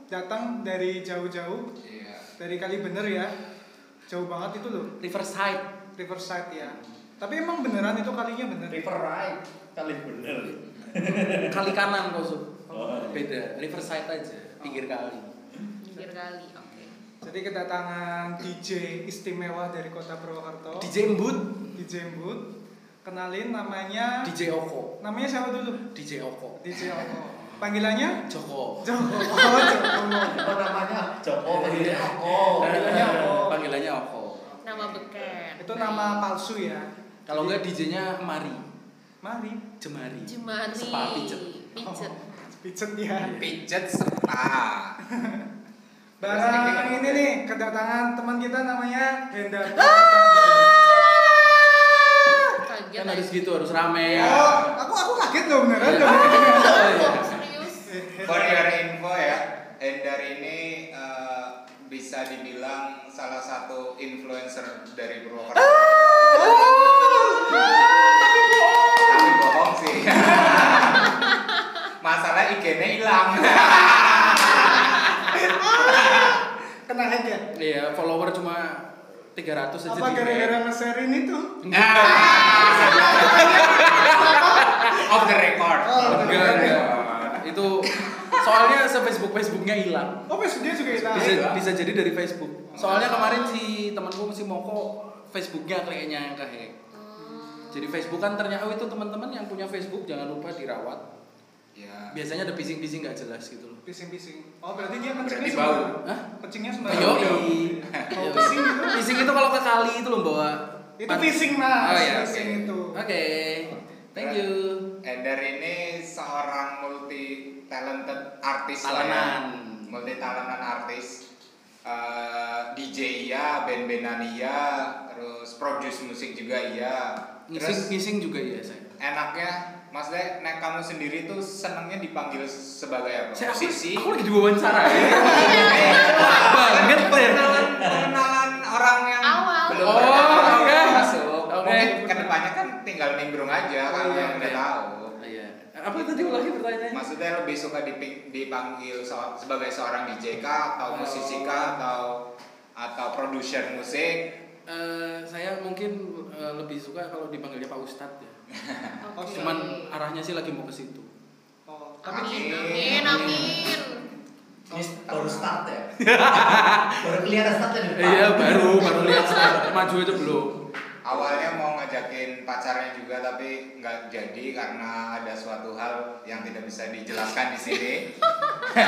datang dari jauh-jauh Iya. dari kali bener ya jauh banget itu loh Riverside. Riverside ya tapi emang beneran itu kalinya bener River right. Kali bener. Kali kanan kok, Sob. Oh. Beda. Riverside aja, pinggir kali. Pinggir kali, oke. jadi kedatangan DJ istimewa dari kota Purwokerto DJ Embut, DJ Embut kenalin namanya DJ Oko. namanya siapa dulu DJ Oko. DJ Oko panggilannya Joko. Joko oh, Joko Oh namanya Joko Iya. Joko. Panggilannya Oko. Panggilannya Oko. Nama beken. itu nama palsu ya Kalau enggak DJ-nya Mari. mari Jemari. Jemari. Spa pijet. Pijet. pijet ya Pijet spa. barang ini nih kedatangan teman kita namanya Hendar Kaget Kan harus aja. gitu, harus rame. oh aku aku kaget loh beneran loh Oh, serius. For your info ya, Endar ini eh, bisa dibilang salah satu influencer dari Purwokerto. Tapi bohong sih. Masalah IG-nya hilang. kena hack ya Iya, follower cuma 300 aja apa gara-gara nge-sharein itu Off the record. Oh, Enggak, enggak. Itu soalnya se-Facebook Facebooknya hilang. oh Facebooknya juga hilang Bisa bisa jadi dari Facebook. Soalnya kemarin si temanku si Moko Facebooknya kayaknya yang kehack. Jadi Facebook kan ternyata oh, itu teman-teman yang punya Facebook jangan lupa dirawat. Ya. Biasanya ada bising-bising nggak jelas gitu loh. pising-pising oh berarti dia kencingnya Berarti bau. Hah? kencingnya sembarangan Ayo. Bising itu. Bising itu kalau ke kali itu loh bawa. itu pising mas Oh iya, pising oke. itu Oke. Thank you. Endar ini seorang multi talented artis lah ya. Talenan. multi talented artis Eh, DJ iya, band-bandan iya, terus produce musik juga iya. Ngising Terus ngising juga ya saya. enaknya Mas De, nek kamu sendiri tuh senangnya dipanggil sebagai apa? Saya aku, Musisi? aku lagi diwawancara ya. Eh, Banget ya. pengenalan, pengenalan orang yang Awal. belum Oh, pernah oke. masuk. Oke. Mungkin ke depannya kan tinggal nimbrung aja Oh, kalau iya, yang udah iya. tahu. Iya. Apa tadi ulangi pertanyaannya? Maksudnya lebih suka dipanggil sebagai seorang DJ kah atau musisi kah atau atau produser musik? Eh, saya mungkin eh, lebih suka kalau dipanggilnya Pak Ustadz ya. Oke. Cuman arahnya sih lagi mau ke situ. oh tapi Amin, amin, amin. Ini baru start ya. baru kelihatan startnya di depan. Iya baru baru lihat start. maju aja belum. Awalnya mau ngajakin pacarnya juga tapi nggak jadi karena ada suatu hal yang tidak bisa dijelaskan di sini.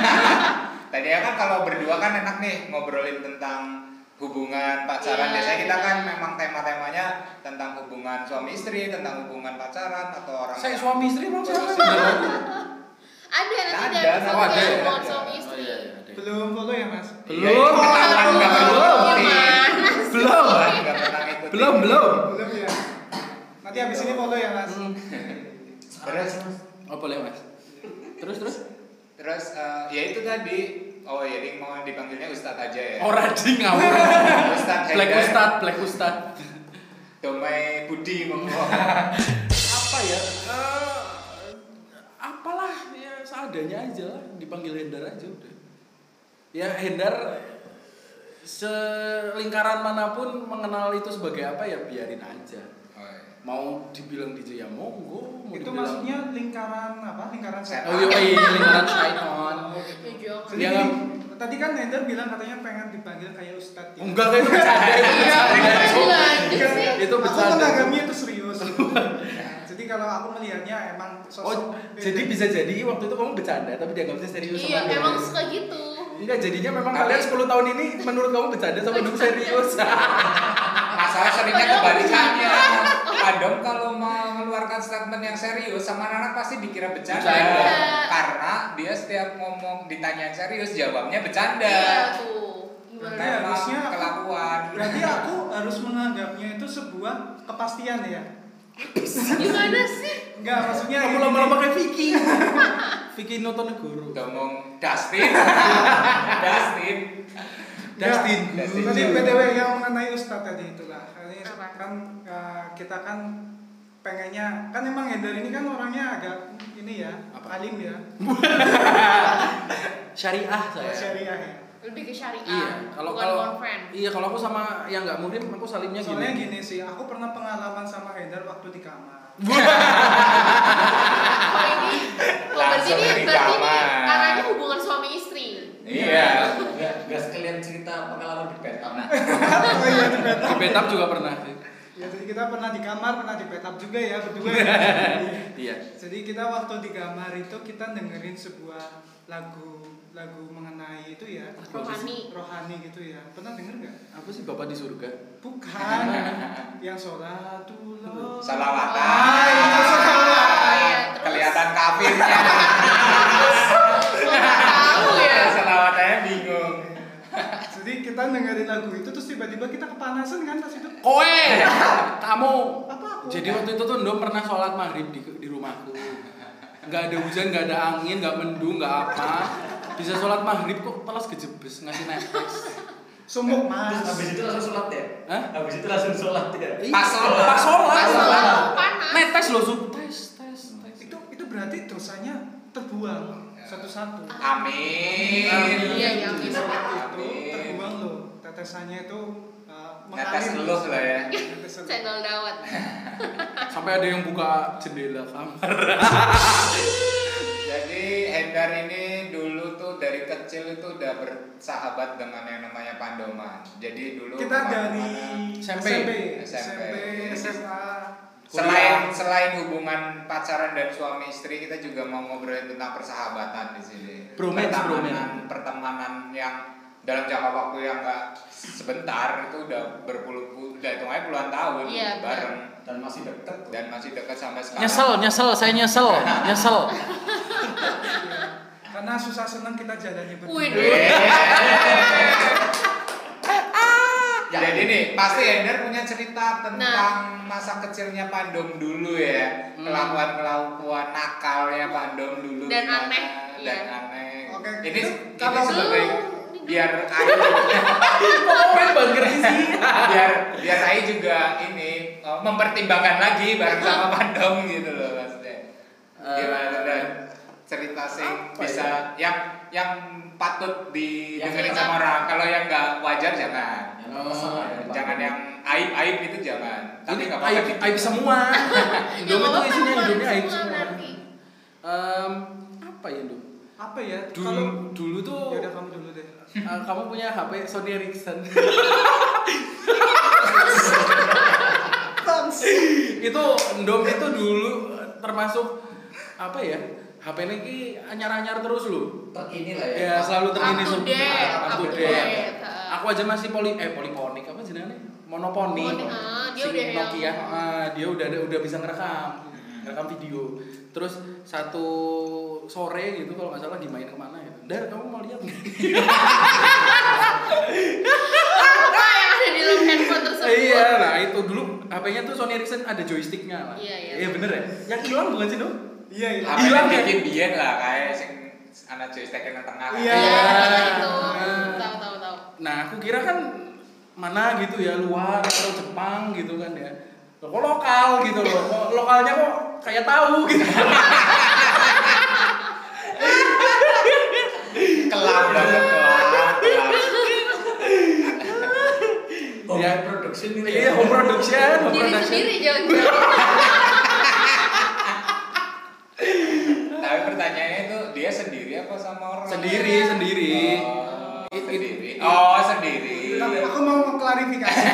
Tadinya kan kalau berdua kan enak nih ngobrolin tentang hubungan pacaran. Iya, Biasanya kita iya. kan memang tema-temanya tentang hubungan suami istri, tentang hubungan pacaran atau orang Saya suami istri emang siapa? Ada nanti Ada, ada oh, suami Oh istri. iya iya. ada. belum follow ya mas Iya, Belum. Belum. Belum. Belum belum. belum ya nanti habis ini follow ya mas Hmm. Terus Oh boleh mas. Terus terus. terus eh, ya itu tadi oh ya ini mau dipanggilnya Ustadz aja ya. Oh rading ngawur. Ustadz Black Haidar. Ustad, Black Ustad. Domai Budi monggo. Apa ya? Eh, apalah ya seadanya aja lah. Dipanggil Hendar aja udah. Ya Hendar selingkaran mana pun mengenal itu sebagai apa ya biarin aja. Oh, iya. Mau dibilang DJ ya monggo. Mau itu dibilang- maksudnya lingkaran apa lingkaran setan Oh iya, iya lingkaran syaiton. Ya. Jadi Iya, gini, kan? tadi kan Ender bilang katanya pengen dipanggil kayak Ustadz ya. Enggak kayak itu bercanda itu bercanda. Kan. Itu aku menanggapinya itu serius. Nah, jadi kalau aku melihatnya emang sosok Oh, jadi bisa jadi waktu itu kamu bercanda tapi dianggapnya serius Iya, sama dia. emang suka gitu. Enggak, jadinya memang kalian 10 tahun ini menurut kamu bercanda sama hidup serius. Masalah seringnya kebalikannya. Adam kalau mau mengeluarkan statement-statement yang serius sama anak pasti dikira bercanda. Bercanda. Karena dia setiap ngomong ditanya yang serius jawabnya bercanda. Iya tuh. Gimana? Memang harusnya aku- kelakuan. Berarti aku harus menganggapnya itu sebuah kepastian ya. Gimana sih? Enggak, maksudnya Kamu ini- lama-lama kayak Vicky. Vicky Notonegoro. ngomong Dustin. Dustin. Dustin. Dustin. Tadi PTW yang mengenai Ustadz tadi itulah. Ini Apa? kan eh, kita kan pengennya kan emang Hendar ini kan orangnya agak ini ya Apa? alim ya Syariah saya. syariah ya. Lebih ke syariah. Iya, kalau kalau konven. iya kalau aku sama yang nggak murim aku salimnya Soalnya gini. gini sih, aku pernah pengalaman sama Hendar waktu di kamar. Oh ini, oh, berarti ini, berarti ini arahnya hubungan suami istri. Iya. Enggak sekalian cerita pengalaman di Vietnam. Nah, oh iya di Di Betap juga pernah. Ya, jadi kita pernah di kamar, pernah di petap juga ya berdua. ya. Iya. jadi kita waktu di kamar itu kita dengerin sebuah lagu lagu mengenai itu ya Rohani. rohani gitu ya. Pernah denger nggak? Apa sih Bapak di surga? Bukan. yang sholatullah. Salawatan. Ah, itu salawat. Iya, terus? Kelihatan kafirnya. Nggak tahu ya. Salawatannya bingung. Jadi kita dengerin lagu itu terus tiba-tiba kita kepanasan kan pas itu. Kowe, kamu. Apa aku? Jadi waktu itu tuh Ndom pernah sholat maghrib di, di rumahku. Nggak ada hujan, nggak ada angin, nggak mendung, nggak apa. Bisa sholat maghrib kok telas kejebes ngasih Netflix. Sumuk terus mas. habis itu langsung sholat ya? Hah? Habis itu langsung sholat ya? Pas sholat. Pas sholat. Pas sholat, panas. Netes loh, Sub. Tes, tes, tes. Itu itu berarti dosanya terbuang satu-satu. Amin. Iya, iya, amin, Itu Amin. Tetesannya itu uh, Netes mengalir. lah ya. Cendol dawet. Sampai ada yang buka jendela kamar. Jadi Hendar ini dulu tuh dari kecil itu udah bersahabat dengan yang namanya Pandoman. Jadi dulu Kita dari. SMP, SMP. SMP, SMA. Selain selain hubungan pacaran dan suami istri, kita juga mau ngobrolin tentang persahabatan di sini. Bromance, pertemanan, pertemanan yang dalam jangka waktu yang enggak sebentar itu udah berpuluh udah hitung aja puluhan tahun Iya, bareng Dan masih deket. dan masih dekat sampai sekarang. Nyesel, nyesel, saya nyesel, nyesel. Karena susah senang kita jalannya berdua. Wih, Jadi nih, pasti Ender punya cerita tentang Nah. masa kecilnya Pandom dulu ya. Hmm. Kelakuan-kelakuan nakalnya Pandom dulu Dan gimana, aneh, Dan iya. aneh. Oke, ini ini kalau sebagai biar Komen banget sih. biar biar Ayu juga ini oh, mempertimbangkan lagi bareng sama Pandom gitu loh maksudnya. Gimana tuh dan cerita sih Apa bisa yang yang patut didengerin Yang sama orang. Kalau yang nggak wajar jangan. Ya, Pak. jangan yang aib aib itu jangan tapi nggak apa-apa aib, dikit. aib semua. Ya, nggak itu isinya Indomie aib semua. Em, apa ya, Dom? Apa ya? Dulu, Kalau dulu tuh ya udah kamu dulu eh, kamu punya HP Sony Ericsson. itu Ndom itu dulu termasuk apa ya? HP ini ki anyar-anyar terus loh. Terkini lah ya. Ya selalu terkini Up to sem- date, up to up to date. date, uh. Aku aja masih poli eh poliponik apa jenenge? Monoponi. Monoponi, ah, dia Si udah Nokia, ah, dia udah udah bisa ngerekam, ngerekam video. Terus satu sore gitu kalau nggak salah lagi main ke mana ya? Dar, kamu mau lihat nggak? Apa yang ada di dalam handphone tersebut? iya, nah itu dulu HP-nya tuh Sony Ericsson ada joysticknya lah. Iya, iya. Iya bener ya? Yang hilang bukan sih, Dong? Iya, iya. Hilang yang ya? bikin biyen lah kayak sing anak joystick yang tengah Iya. Iya, itu. Ah. Tahu, tahu, tahu. Nah, aku kira kan mana gitu ya luar atau Jepang gitu kan ya. Kok lokal gitu loh. Kok lokalnya kok kayak tahu gitu. kelam banget kelam kelam. Home Ya. production itu. Iya, home production, home Diri production. sendiri jangan-jangan. tapi pertanyaannya itu dia sendiri apa sama orang Sendiri, sendiri. oh, It- sendiri it- oh sendiri Tapi aku mau klarifikasi.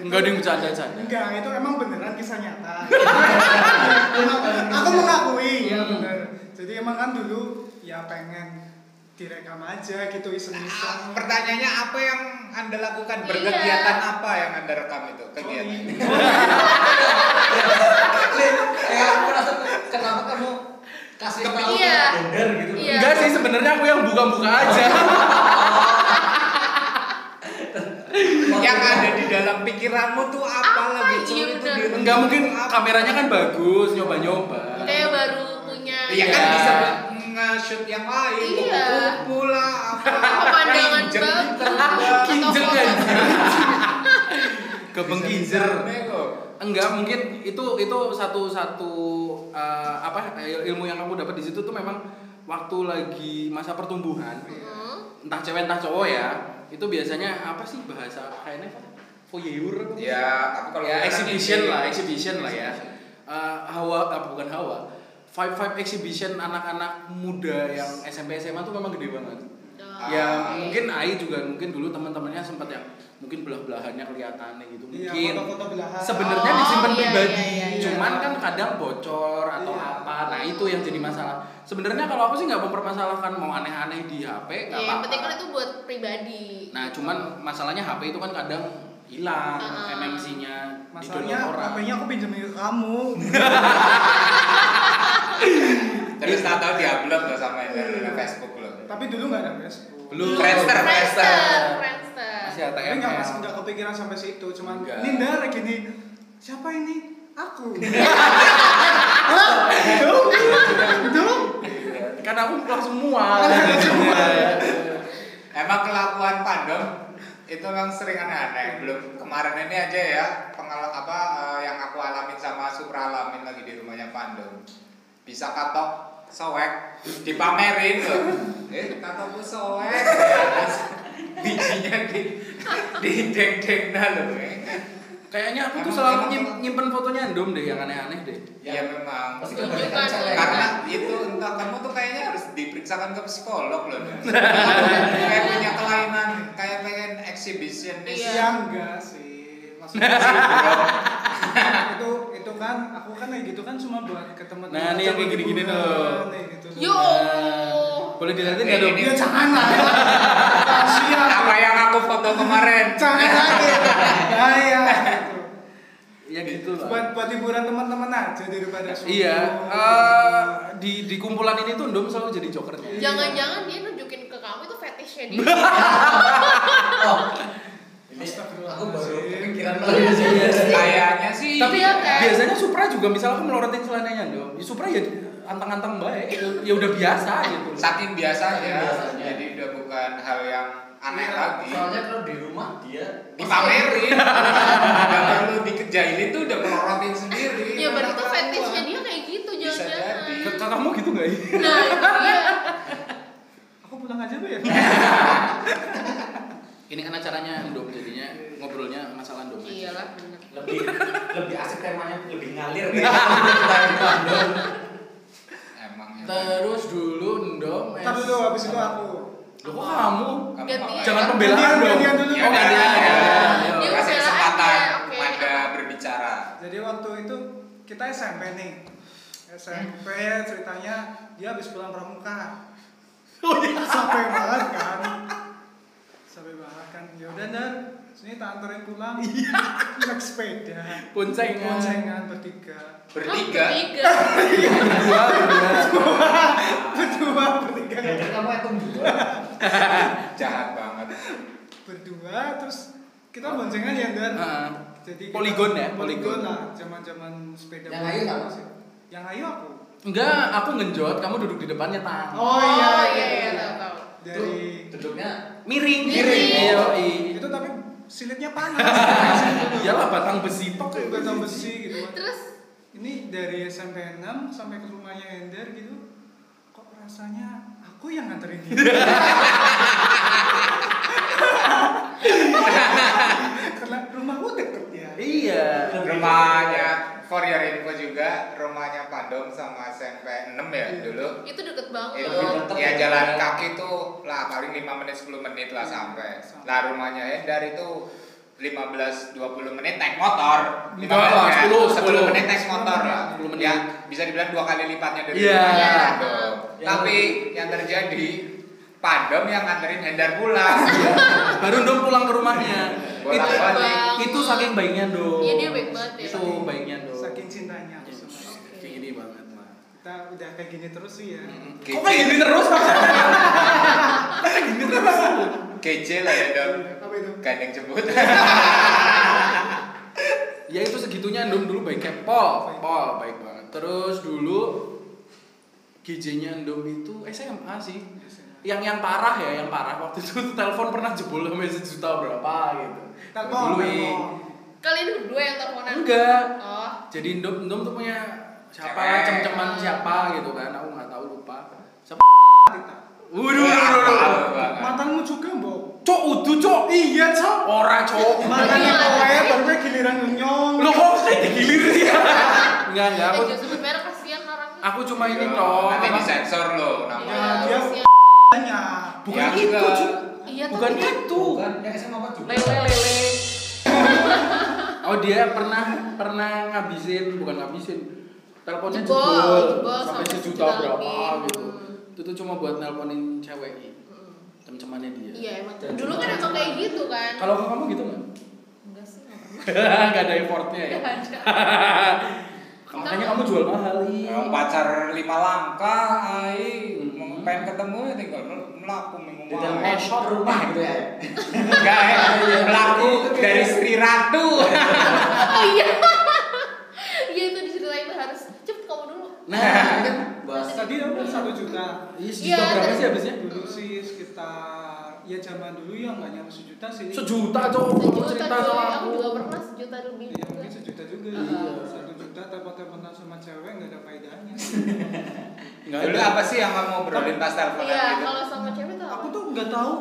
Enggak ada yang bercanda-canda. Enggak, itu emang beneran kisah nyata. aku mengakui ya bener. Jadi emang kan dulu ya pengen direkam aja gitu iseng-iseng. Nah, pertanyaannya apa yang anda lakukan? Iya. Berkegiatan iya. apa yang anda rekam itu? Kegiatan. ya, aku rasa kenapa kamu kasih tahu iya. Gitu. Iya. Enggak sih sebenarnya aku yang buka-buka aja. yang ada di dalam pikiranmu tuh apa, apa lagi iya, itu enggak mungkin kameranya kan bagus nyoba-nyoba kayak baru punya iya kan iya. bisa nge-shoot yang lain, Iya. kupu-kupu lah, apa kan? Kebeng Bisa-bisa kinjer. kok. Enggak, mungkin itu itu satu satu eh, apa ilmu yang kamu dapat di situ tuh memang waktu lagi masa pertumbuhan. Hmm. Entah cewek entah cowok ya. Itu biasanya apa sih bahasa kayaknya apa? Ya, tapi kalau ya exhibition lah, exhibition lah ya. Eh, hawa apa bukan hawa. Five five exhibition anak-anak muda yang SMP SMA tuh memang gede banget. Oh, ya oke. mungkin Ai juga mungkin dulu teman-temannya sempat yang mungkin belah-belahannya kelihatan gitu Iya, mungkin foto-foto belahan. sebenarnya Oh, disimpan iya, pribadi iya, iya, iya. cuman kan kadang bocor atau Iya. apa nah itu yang jadi masalah sebenarnya kalau aku sih nggak mempermasalahkan mau aneh-aneh di HP nggak Ya, yang penting kan apa-apa itu buat pribadi. nah cuman masalahnya HP itu kan kadang hilang Ah. MMC-nya Masalahnya orang HP-nya aku pinjemin ke kamu. Terus tak tahu di-upload loh sama dari Facebook loh. Tapi dulu nggak ada Facebook. belum Friendster, Friendster, masih Tapi ATM nggak ya. masih nggak kepikiran sampai situ. Cuman Enggak. Nindar gini. Siapa ini? Aku. kan aku pulang semua Emang kelakuan Pandom itu memang sering aneh-aneh. Belum kemarin ini aja ya pengal apa eh, yang aku alamin sama Supra alamin lagi di rumahnya Pandom. Bisa katok soek dipamerin loh. Eh katokku soek. Bijinya di di deng-deng loh. eh. kayaknya aku tuh selalu nyim- nyimpen fotonya Andom deh yang aneh-aneh deh Ya memang. Pasti cewek. Karena itu entah kamu tuh kayaknya harus diperiksakan ke psikolog loh. Kayak punya kelainan, kayak pengen exhibitionist. Iya. Ya enggak sih. Maksudnya kan aku kan kayak gitu kan cuma buat ke teman Nah, ini yang kayak gini-gini tuh. gitu. Yo. boleh dilihatin nggak dong Ya jangan lah. Kasihan. Apa yang aku foto kemarin? Jangan lagi. Bahaya gitu. ya gitu lah Buat buat hiburan teman-teman aja daripada suruh. Iya, eh, di di kumpulan ini tuh Ndom selalu jadi jokernya. Jangan-jangan dia nunjukin ke kamu itu fetishnya dia. Oh. Ini aku baru kepikiran lagi sih. Kayaknya sih. Tapi Iya kan? biasanya Supra juga misalnya aku melorotin celananya Ndom. Ya, Supra ya antang-antang baik, ya udah biasa gitu. saking Saking biasanya. jadi udah bukan hal yang aneh Iya, lagi. Soalnya kalau di rumah dia Dipamerin, nggak perlu dikejailin tuh udah melorotin sendiri. Ya berarti tuh fetishnya dia kayak gitu Bisa jangan-jangan. Kakakmu gitu nggak ya? Nah, itu dia. Aku pulang aja tuh ya. Ini kan acaranya Ndom jadinya ngobrolnya masalah Ndom. aja. Iyalah bener. lebih lebih asik temanya lebih ngalir ya. Bandung. Emang ya. Terus dulu Ndom. Ntar dulu habis itu aku. Loh, kok kamu? Ngapain? Jangan pembelaan dong. gantian dulu. Oh, gantian. Ya, ya. Dia Kasih kesempatan ya, oke. Manda berbicara. Jadi waktu itu kita SMP nih. SMP ceritanya dia habis pulang pramuka. Oh, iya. Sampai banget kan. Sampai banget kan. Ya udah dan sini tak anterin pulang. Iya. Naik sepeda. Boncengan. Boncengan bertiga. Bertiga. Oh, bertiga. Berdua, berdua. Berdua bertiga. Jadi kamu hitung dua. Jahat banget. Berdua terus kita boncengan ya dan. Heeh. Jadi Poligon ya, poligon. lah, zaman-zaman sepeda. Yang ayu kamu? sih. Yang ayu aku. Enggak, aku ngenjot, kamu duduk di depannya tang. Oh, iya, Oh iya, iya iya tahu. Dari Duduknya Miring. Miring. Iya, itu tapi silitnya panas. Iyalah batang besi tok. Kayak batang besi gitu. Terus Ini dari SMP 6 sampai ke rumahnya Ender gitu. Kok rasanya aku yang nganterin dia. Karena rumahku deket ya. Iya. Rumahnya for your info juga rumahnya Pandom sama SMP 6 ya dulu. itu deket banget. Itu Deket ya ya. jalan kaki tuh lah paling 5 menit 10 menit lah sampai. Lah rumahnya Hendar itu 15 20 menit naik motor. 15 Enggak lah, ya, 10, 10 menit naik motor lah. 10 menit. Ya bisa dibilang dua kali lipatnya dari Iya. rumahnya Iya. Pandom. Yang Tapi yang terjadi Pandom yang nganterin Hendar pulang. Baru dong pulang ke rumahnya. Itu, balik. itu saking baiknya dong. Iya, dia baik banget ya. Itu baiknya dong. Saking cintanya aku sama dia. Kayak gini banget lah. kita udah kayak gini terus sih ya Kok kayak gini terus? Kayak gini terus. Kece lah ya dong. apa itu Gandeng jemput. Ya itu segitunya Endom dulu baik kayak Pol, Pol baik banget. Terus dulu GJ-nya Endom itu SMA sih. Yang yang parah ya, yang parah waktu itu telepon pernah jebol sampai sejuta berapa gitu. Telepon, Dulu ih. Kalian berdua yang teleponan? Enggak. Oh. Jadi Endom Endom tuh punya siapa cem-ceman siapa gitu kan. Aku nggak tahu lupa. Siapa? Waduh, mantanmu juga mbok Cok, udu cok. iya cok Ora cok. mantannya Iya. kowe baru giliran nyong Lo kok kayak digilir sih? Enggak, enggak. Eh, Aku jangan sebut merek kasihan orangnya. aku cuma ini toh. Nanti apa- disensor loh Iya, namanya. dia- banyak Bukan Ya, itu. Cuk. Iya, Bukan tapi- itu. Bukan, yang SMA apa juga? Lele lele. oh dia pernah pernah ngabisin bukan ngabisin teleponnya Jebol, jebol, jebol sampai sampai sejuta sejuta berapa lebih. gitu. Hmm. Itu tuh cuma buat nelponin cewek teman-temannya dia. Iya emang. Dulu kan emang kayak gitu kan. Kalau kamu gitu nggak? Enggak sih, enggak pernah. Gak ada effortnya ya. Nggak ada. Makanya kamu jual mahal ih. Yang pacar lima langkah, ai Hmm. pengen ketemu ya tinggal melaku minggu Di dalam malam. shop rumah gitu ya. Enggak ya, melaku dari Sri Ratu. Oh iya. Iya itu diceritain harus cepet kamu dulu. Nah, ini kan Bahas tadi udah satu juta Iya, Iya, sejuta berapa terus- sih habisnya? dulu sih sekitar ya zaman dulu ya nggak nyampe sejuta sih Sejuta cowok Sejuta cerita sama aku juga pernah sejuta lebih Iya mungkin sejuta juga Iya. satu juta telepon-teleponan sama cewek nggak ada faedahnya Enggak Dulu ada. apa sih yang kamu obrolin pas teleponan Iya, kalau sama cewek tuh nggak tahu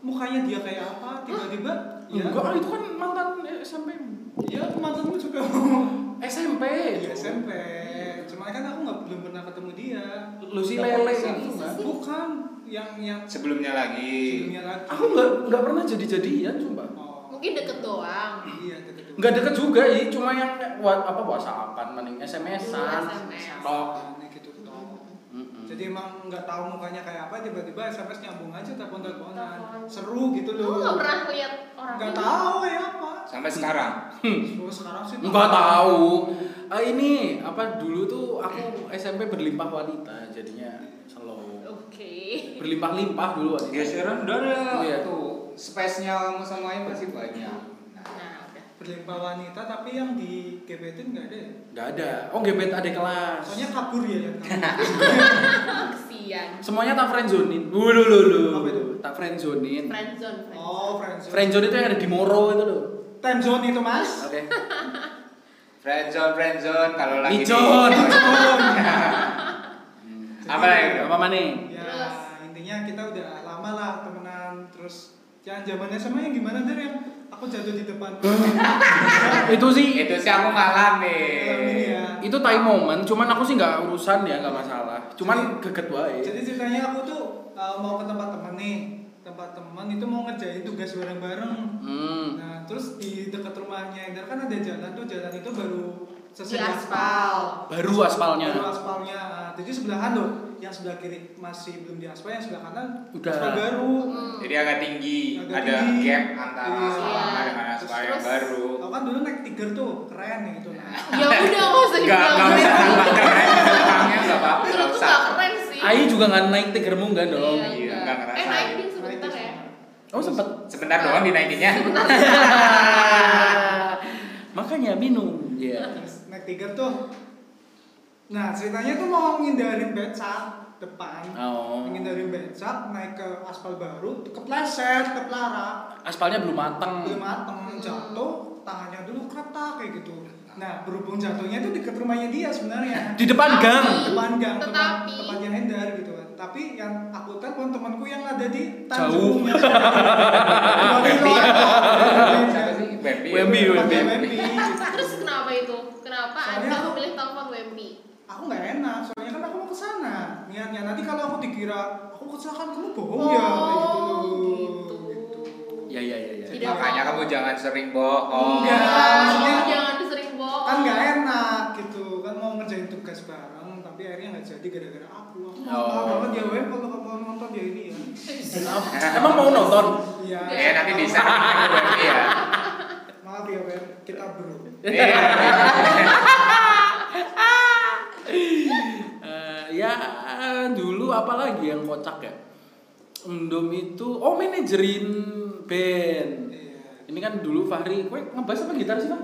mukanya dia kayak apa tiba-tiba ya Enggak, itu kan mantan SMP. iya mantanmu juga SMP. Iya SMP cuma kan aku nggak belum pernah ketemu dia Lu si lele itu kan. bukan yang yang Sebelumnya lagi. sebelumnya lagi Aku nggak nggak pernah jadi-jadian sumpah. oh Mungkin deket doang. iya deket Nggak deket juga ya, cuma yang wa- apa WhatsAppan, mending SMS-an. SMS. Tok. Aneh gitu toh Mm-mm. Jadi emang nggak tahu mukanya kayak apa tiba-tiba SMS nyambung aja telepon teleponan Telepon. seru gitu Kamu loh nggak pernah lihat orang nggak tahu kayak apa Sampai sekarang. oh, sekarang sih Enggak tahu. Ah, ini apa dulu tuh aku SMP berlimpah wanita, jadinya slow. Oke. Berlimpah-limpah dulu wanita. Geseran udah ada. Iya. Tuh, space-nya kamu samain masih banyak. Berlimpah wanita tapi yang di gebetin nggak ada ya Nggak ada. Oh, gebet ada kelas. soalnya kabur ya yang kabur. Kasian. Semuanya tak friendzonin. Dulu dulu. Apa itu? Tak friendzonin. Friendzone, friendzone. oh friendzone Friendzone itu yang ada di Moro itu loh. time zone itu mas Oke. Friendzone, friendzone kalau lagi di- Micon. Apa lagi? Apa mana? ya Terus? intinya kita udah lama lah temenan terus yang zamannya sama yang gimana der yang aku jatuh di depan itu sih Itu sih aku ngalamin. Ya. itu time moment cuman aku sih nggak urusan ya nggak masalah cuman geget wae jadi ceritanya aku tuh uh, mau ke tempat temen nih tempat teman itu mau ngerjain tugas bareng-bareng hmm. nah terus di dekat rumahnya Endar kan ada jalan tuh jalan itu baru diaspal. aspal. baru aspalnya baru aspalnya Nah, jadi sebelahan loh yang sebelah kiri masih belum diaspal yang sebelah kanan Udah. aspal baru Hmm. Jadi agak tinggi, Agak ada tinggi. gap antara Iya. aspal lama dengan aspal yang Terus- baru. aku kan dulu naik tiger tuh keren nih gitu nah Ya udah nggak usah Enggak, dibilang. usah tambah keren, belakangnya enggak apa-apa, Menurutku usah. nggak keren sih. Ayi juga nggak naik tigermu enggak dong Iya, Iya, enggak. nggak ngerasain. Eh naikin sebentar ya. oh sempet Sebentar doang dinaikinnya. makanya minum ya naik tiger tuh nah ceritanya tuh mau ngindarin becak depan. Oh. Ngindarin becak naik ke aspal baru kepleset kepelarak. Aspalnya belum matang belum mateng jatuh tangannya dulu kata kayak gitu. Nah berhubung jatuhnya itu deket rumahnya dia sebenarnya. Di depan gang? depan gang tempat Tetapi- tempatnya Hendar gitu. Kan tapi yang aku telepon temanku yang ada di Jauh. Tanjung. Wemby, Wemby. Wemby, gitu. Terus kenapa itu? Kenapa Soalnya Anda aku- memilih telepon Wemby? Aku nggak enak soalnya kan aku mau ke sana. Niatnya nanti kalau aku dikira aku kecelakaan kamu bohong Oh, ya kayak gitu gitu. gitu. Ya ya ya ya. Tidak Makanya kamu jangan sering bohong. Enggak. Maksudnya- jangan sering bohong. kan nggak enak gitu. Kan mau ngerjain tugas bareng tapi akhirnya nggak jadi gara-gara aku. Aku Oh. mau banget ya web kalau kamu mau nonton ya ini ya. Emang mau nonton? Iya. Ya nanti bisa. Ya. maaf ya web. Kita bro apa lagi yang kocak ya? Endom itu oh manajerin band. Iya. Ini kan dulu Fahri, gue ngebas apa gitar sih, Bang?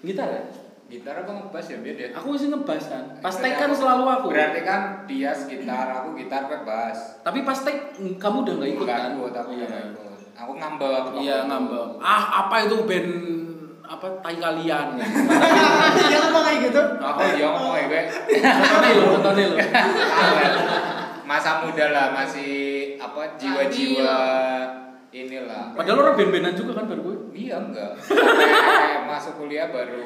Gitar ya? Gitar apa ngebas ya beda. Aku sih ngebas kan. Pas take kan selalu aku. Berarti kan dia gitar, aku gitar, gue bass. Tapi pas take mm, kamu udah nggak ikut Nggak kan? ikut, aku Iya. ikut. Aku ngambek. Iya ngambek. Ah apa itu band apa tai kalian? Dia ngomong kayak gitu. Aku ya ngomong ya gue. Tontonnya lo, tontonnya lo. Masa muda lah masih apa jiwa-jiwa inilah. Padahal orang band-bandan juga kan baru gue. Iya enggak. Sampai masuk kuliah baru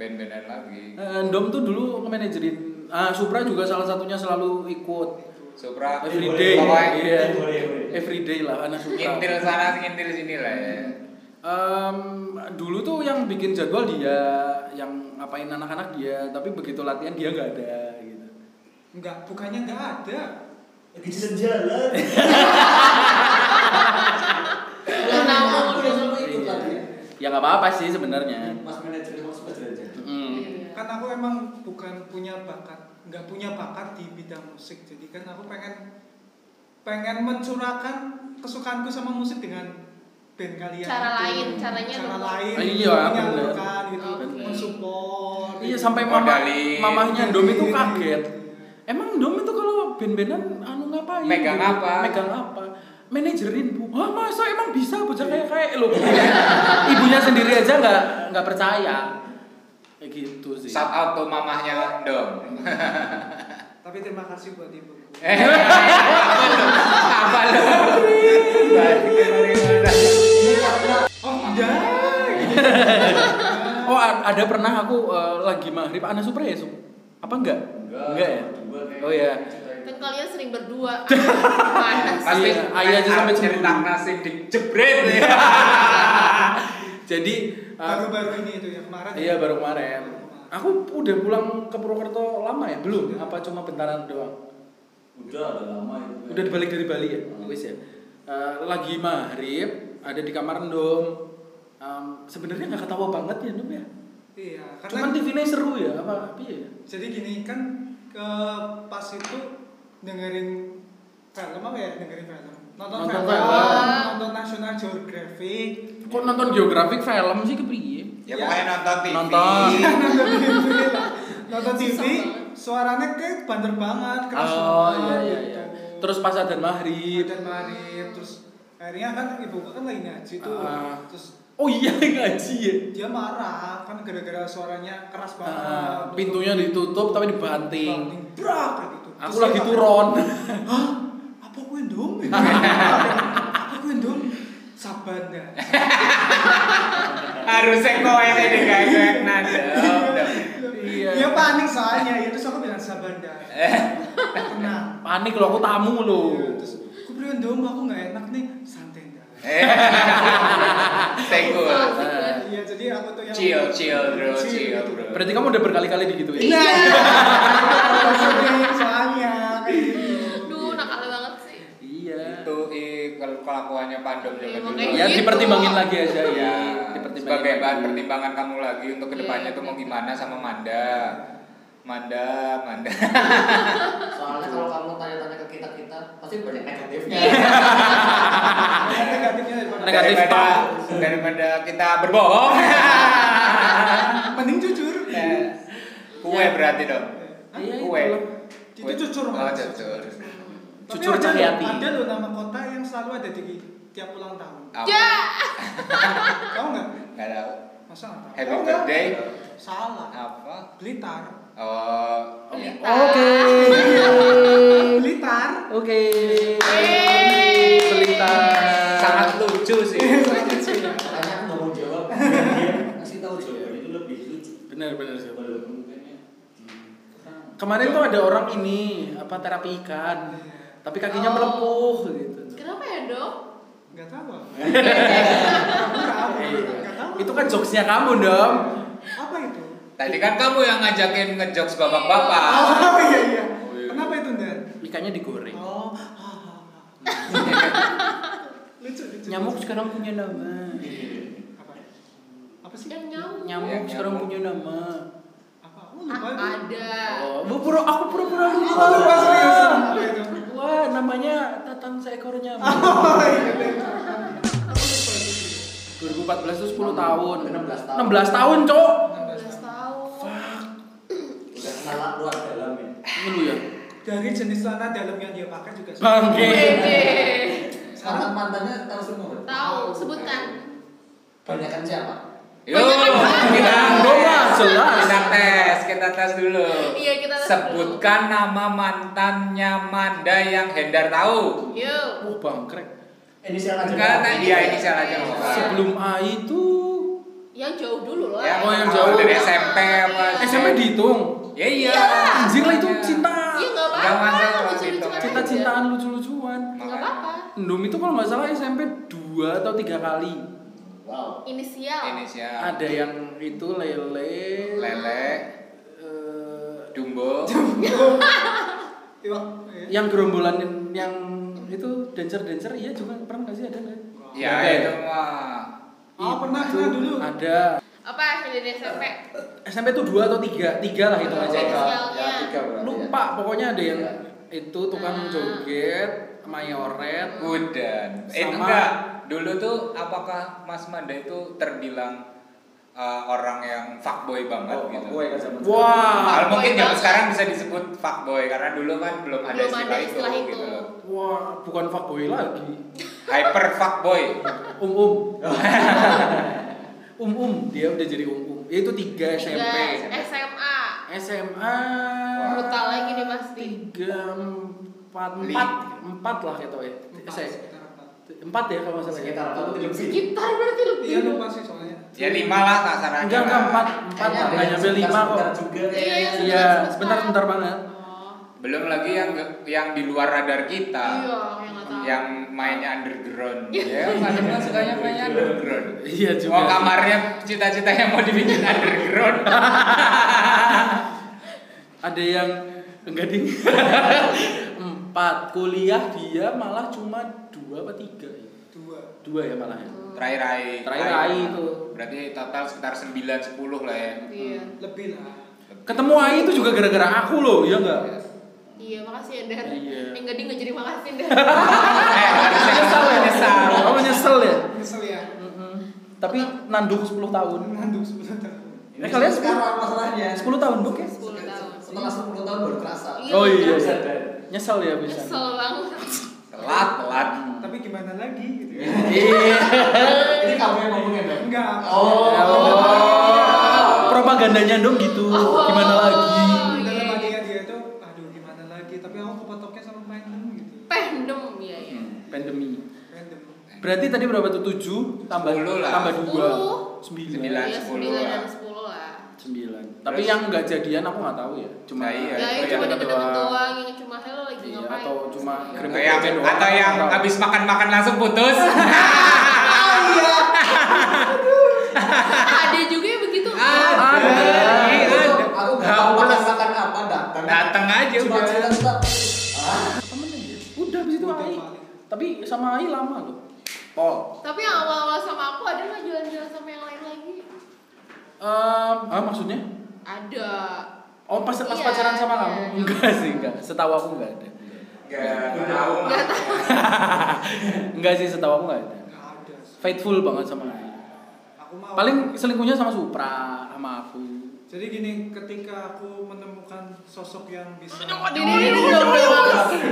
band-bandan lagi. Eh, Endom tuh dulu nge-manajerin ah Supra juga salah satunya selalu ikut Supra everyday iya. Everyday lah anak Supra ngintil sana ngintil sini lah ya. Em, dulu tuh yang bikin jadwal dia yang ngapain anak-anak dia tapi begitu latihan dia nggak ada gitu Enggak, bukannya enggak ada. Lagi tahu, udah selalu ikut lagi. ya nggak apa-apa sih sebenarnya Mas manajer mas jalan-jalan. Hmm. Iya. Kan aku emang bukan punya bakat, enggak punya bakat di bidang musik. Jadi kan aku pengen pengen mencurahkan kesukaanku sama musik dengan band kalian. Cara gitu. lain, caranya cara lain, Ah, iya, menyalurkan gitu, Oh, mensupport. iya gitu. sampai mama mamahnya Endom itu kaget emang Endom itu band-bandan anu ngapain Megang Gitu. apa? megang apa manajerin bu ah masa emang bisa bocah kayak kayak lo ibunya sendiri aja nggak nggak percaya kayak gitu sih Shout out to mamahnya dong. Tapi terima kasih buat ibuku. Eh, apa mana? Oh, enggak. Oh ada pernah aku eh, lagi maghrib Ana Supra ya Sup? Apa enggak? Enggak. ya? Berdua kayak- Oh ya. Kan kalian sering berdua. Pasti Iya, ayah aja sampai cerita nasi dijebret ya. Jadi eh, Baru-baru ini itu ya kemarin. iya baru kemarin. Aku udah pulang ke Purwokerto lama ya? Belum? Apa cuma bentaran doang? Udah, udah lama itu. Udah balik dari Bali ya? Wis ya. Eh, lagi maghrib ada di kamar Ndom. Em, sebenarnya nggak ketawa banget ya Ndom ya. Iya, karena Cuman TV-nya seru ya apa? Iya. jadi gini kan ke pas itu dengerin film apa ya dengerin film nonton, Nonton film, film. nonton National Geographic Kok nonton geografik film sih kepriye? Ya pokoknya nonton TV. Nonton. nonton TV suaranya kayak banter banget keras Oh banget iya iya gitu. iya. Terus pas adzan maghrib. dan marip terus akhirnya kan ibu kan lagi ngaji tuh Ah. terus Oh iya ngaji ya. dia marah kan gara-gara suaranya keras banget Ah, pintunya ditutup tapi dibanting. banting brak gitu Aku lagi turun. Hah? Apa gue dong? Apa gue dong? Sabanda. Harusnya kau yang jadi kayak nada. Iya. Dia panik soalnya, ya terus aku bilang Sabanda. Tenang. Panik loh aku tamu loh. Terus aku bilang dong, aku nggak enak nih. Santai dah. Tenggul. Iya, jadi aku tuh yang Chill, chill bro, Chill, gitu. bro. Berarti kamu udah berkali-kali digituin. Iya. Kelakuannya Pandom Iya, juga dulu. makanya Ya gitu. dipertimbangin lagi aja ya. Dipertimbangin sebagai bahan pertimbangan kamu lagi untuk ke depannya Iya, tuh mau betul. gimana sama Manda. Manda, Manda. Soalnya kalau kamu tanya-tanya ke kita kita pasti banyak negatifnya. Negatifnya daripada Negatif. daripada daripada kita berbohong. mending jujur. Kue berarti dong. Iya, Kue. itulah. Itu jujur, Oh, jujur. Tapi Jujur ada Cahyati. Ada loh nama kota yang selalu ada di tiap ulang tahun. Apa? Ya. Tahu nggak? Nggak tahu. Masa nggak tahu? Happy birthday. Salah. Apa? Blitar. Oh, iya. Oke. Blitar. Oke. Selita. Sangat lucu sih. Makanya aku nggak mau jawab. Kasih tahu jawaban itu lebih lucu. Benar benar sih. Mukanya Kemarin tuh ada orang ini apa terapi ikan, tapi kakinya Oh. melepuh gitu. Kenapa ya, Dok? Nggak tahu. Itu kan jokesnya kamu dong. Apa itu? Tadi kan kamu yang ngajakin ngejokes bapak-bapak. Oh iya iya. Oh, iya. Kenapa itu Ndar? Ikannya digoreng. Oh. lucu lucu. Nyamuk sekarang punya nama. Apa? Apa sih? Yang nyamuk. Nyamuk Ya, sekarang nyamuk. punya nama. Apa? Oh, lupa ada. Oh, bu- pura aku pura-pura lupa. Oh, lupa serius. Wah, namanya Tatang seekor nyamuk. Oh iya. 2014 itu 10 tahun. 16 tahun. 16 tahun, Cok. 16 tahun. Udah salah luar dalam ya. Dulu ya. Dari jenis celana dalam yang dia pakai juga. Bangke. Mantan mantannya tahu semua. Tahu, sebutkan. Banyakan siapa? Yuk, Banyak kita Dong jelas. Kita tes, kita tes dulu. Iya, kita tes Sebutkan nama mantannya Manda yang Hendar tahu. Yuk. Oh, bangkrek. Inisial aja. Enggak, nah, iya inisial aja. Iya. Sebelum A itu Yang jauh dulu lah. Ya, Oh, yang kalau jauh. dari SMP apa? Iya. SMP dihitung. Ya iya. Anjir lah itu cinta. Iya nggak Nggak apa-apa. masalah, lucu-lucuan gitu. aja. Cinta-cintaan lucu-lucuan. Nggak apa-apa. Endom itu kalau nggak salah SMP dua atau tiga kali. Wow. Inisial. Inisial. Ada yang itu lele, Lele, eh, Dumbo. Iya. yang gerombolan yang itu dancer dancer iya juga pernah nggak sih ada nggak? Ya Ada itu mah. Oh, pernah, dulu. Ada. Apa dari SMP? SMP itu dua atau tiga, tiga lah itu aja. Inisialnya. Ya, tiga berarti ya. Lupa pokoknya ada yang itu tukang Ah. joget, mayoret, Udan. Eh Sama- enggak. Dulu tuh apakah Mas Manda itu terbilang uh, orang yang fuckboy banget Oh, gitu? gue kan zaman Wah. Kalau mungkin Fuckboy zaman sekarang bisa disebut fuckboy karena dulu kan belum ada Belum istilah, ada itu, istilah itu. gitu loh. Wah, bukan fuckboy lagi. Hyper fuckboy. Um um. um um, dia udah jadi um um. Itu tiga SMP. Tiga SMA. SMA. Brutal lagi nih pasti. Tiga empat empat empat lah gitu ya. Saya empat ya kalau nggak salah. ya. Sekitar apa tuh lebih. Sekitar berarti lebih. Iya lupa sih soalnya. Ya lima lah kasarannya. Enggak enggak empat empat lah. Nggak nyampe lima kok. Juga. Iya, iya, Iya, sebentar sebentar banget. Oh. Belum lagi yang yang di luar radar kita. Iya, yang. Yang mainnya underground. ya, kadang kan sukanya mainnya underground. Iya juga. Mau kamarnya cita-citanya mau dibikin underground. Ada yang enggak ding. empat kuliah dia malah cuma dua apa tiga ya? Dua. Dua ya malah ya. Terakhir Rai. Terakhir Rai itu. Berarti total sekitar 9 10 lah ya. Iya. Lebih lah. Ketemu Ai itu juga gara-gara aku loh, iya enggak? Iya, makasih ya Dan. Iya. Enggak nggak jadi makasih Dan. eh, harusnya Nyesel ya? Nyesal. Kamu nyesel ya? Nyesel ya. Tapi nanduk 10 tahun. Nanduk sebentar. Eh kalian 10, sekarang masalahnya. 10 tahun Buk ya? 10 tahun. Setelah 10 tahun baru kerasa. Iya, Oh iya. iya. Nyesel ya bisa. Nyesel banget. Telat, telat. Tapi gimana lagi gitu ya? Iya. Ini kamu yang ngomongin dong. Enggak. Oh. Oh. Propagandanya dong gitu. Gimana lagi? Oh, iya, Dalam iya. hatinya dia tuh, aduh gimana lagi? Tapi aku kepotoknya sama fandom gitu. Iya iya. Pandemi. Fandom. Berarti tadi berapa tuh? 7 tambah 10 lah. tambah 2. 9. Sembilan. Iya, 10 9 lah. dan 10 lah. 9. Tapi yang enggak jadian aku enggak tahu ya. Cuma Nah, iya. Ya, itu cuma deket-deket doang, yang cuma hello Iya, ngapain? atau cuma Atau keriput yang, doang. atau yang Nggak tahu. habis makan-makan langsung putus. Ada juga yang begitu. Ada. Iya, Ada. Aku gak tahu makan makan apa datang. Datang aja Cuma udah. cerita. Ah? Udah habis itu Ai. Tapi sama Ai lama loh. Oh. Tapi yang awal-awal sama aku ada nggak jalan-jalan sama yang lain lagi? Um, ah maksudnya? Ada. Oh pas pas Iya, pacaran sama iya. kamu? Enggak sih, enggak. Setahu aku enggak ada. Gak tahu. Nggak tahu. enggak sih, setahu aku enggak ada. Enggak ada. Faithful banget sama. Aku mau. Paling selingkuhnya sama Supra, sama aku. Jadi gini, ketika aku menemukan sosok yang bisa. Ini ini ini udah udah.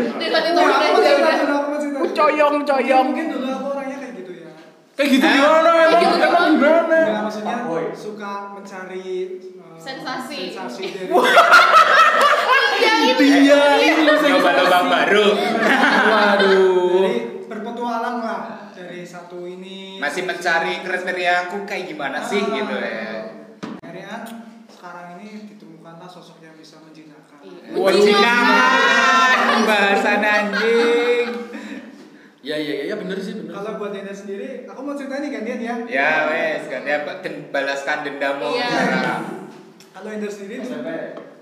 Coyong, coyong. Mungkin dulu aku orangnya kayak gitu ya. Kayak gitu Eh? gimana? Emang, gitu emang gimana? Enggak, maksudnya suka mencari uh, Sensasi. sensasi dari itu. Iya, ini Coba lubang baru. Waduh. dari berpetualang lah dari satu ini Masih mencari kriteria aku kayak gimana sih Ah. gitu ya. akhirnya sekarang ini ditemukanlah sosok yang bisa menjinakkan Iya. Wajingan bahasan anjing. Ya ya ya, bener sih bener. kalau buat Daniel sendiri aku mau cerita nih gantian ya Ya wes den- balaskan dendammu. Iya. Kalau Ender sendiri SMP.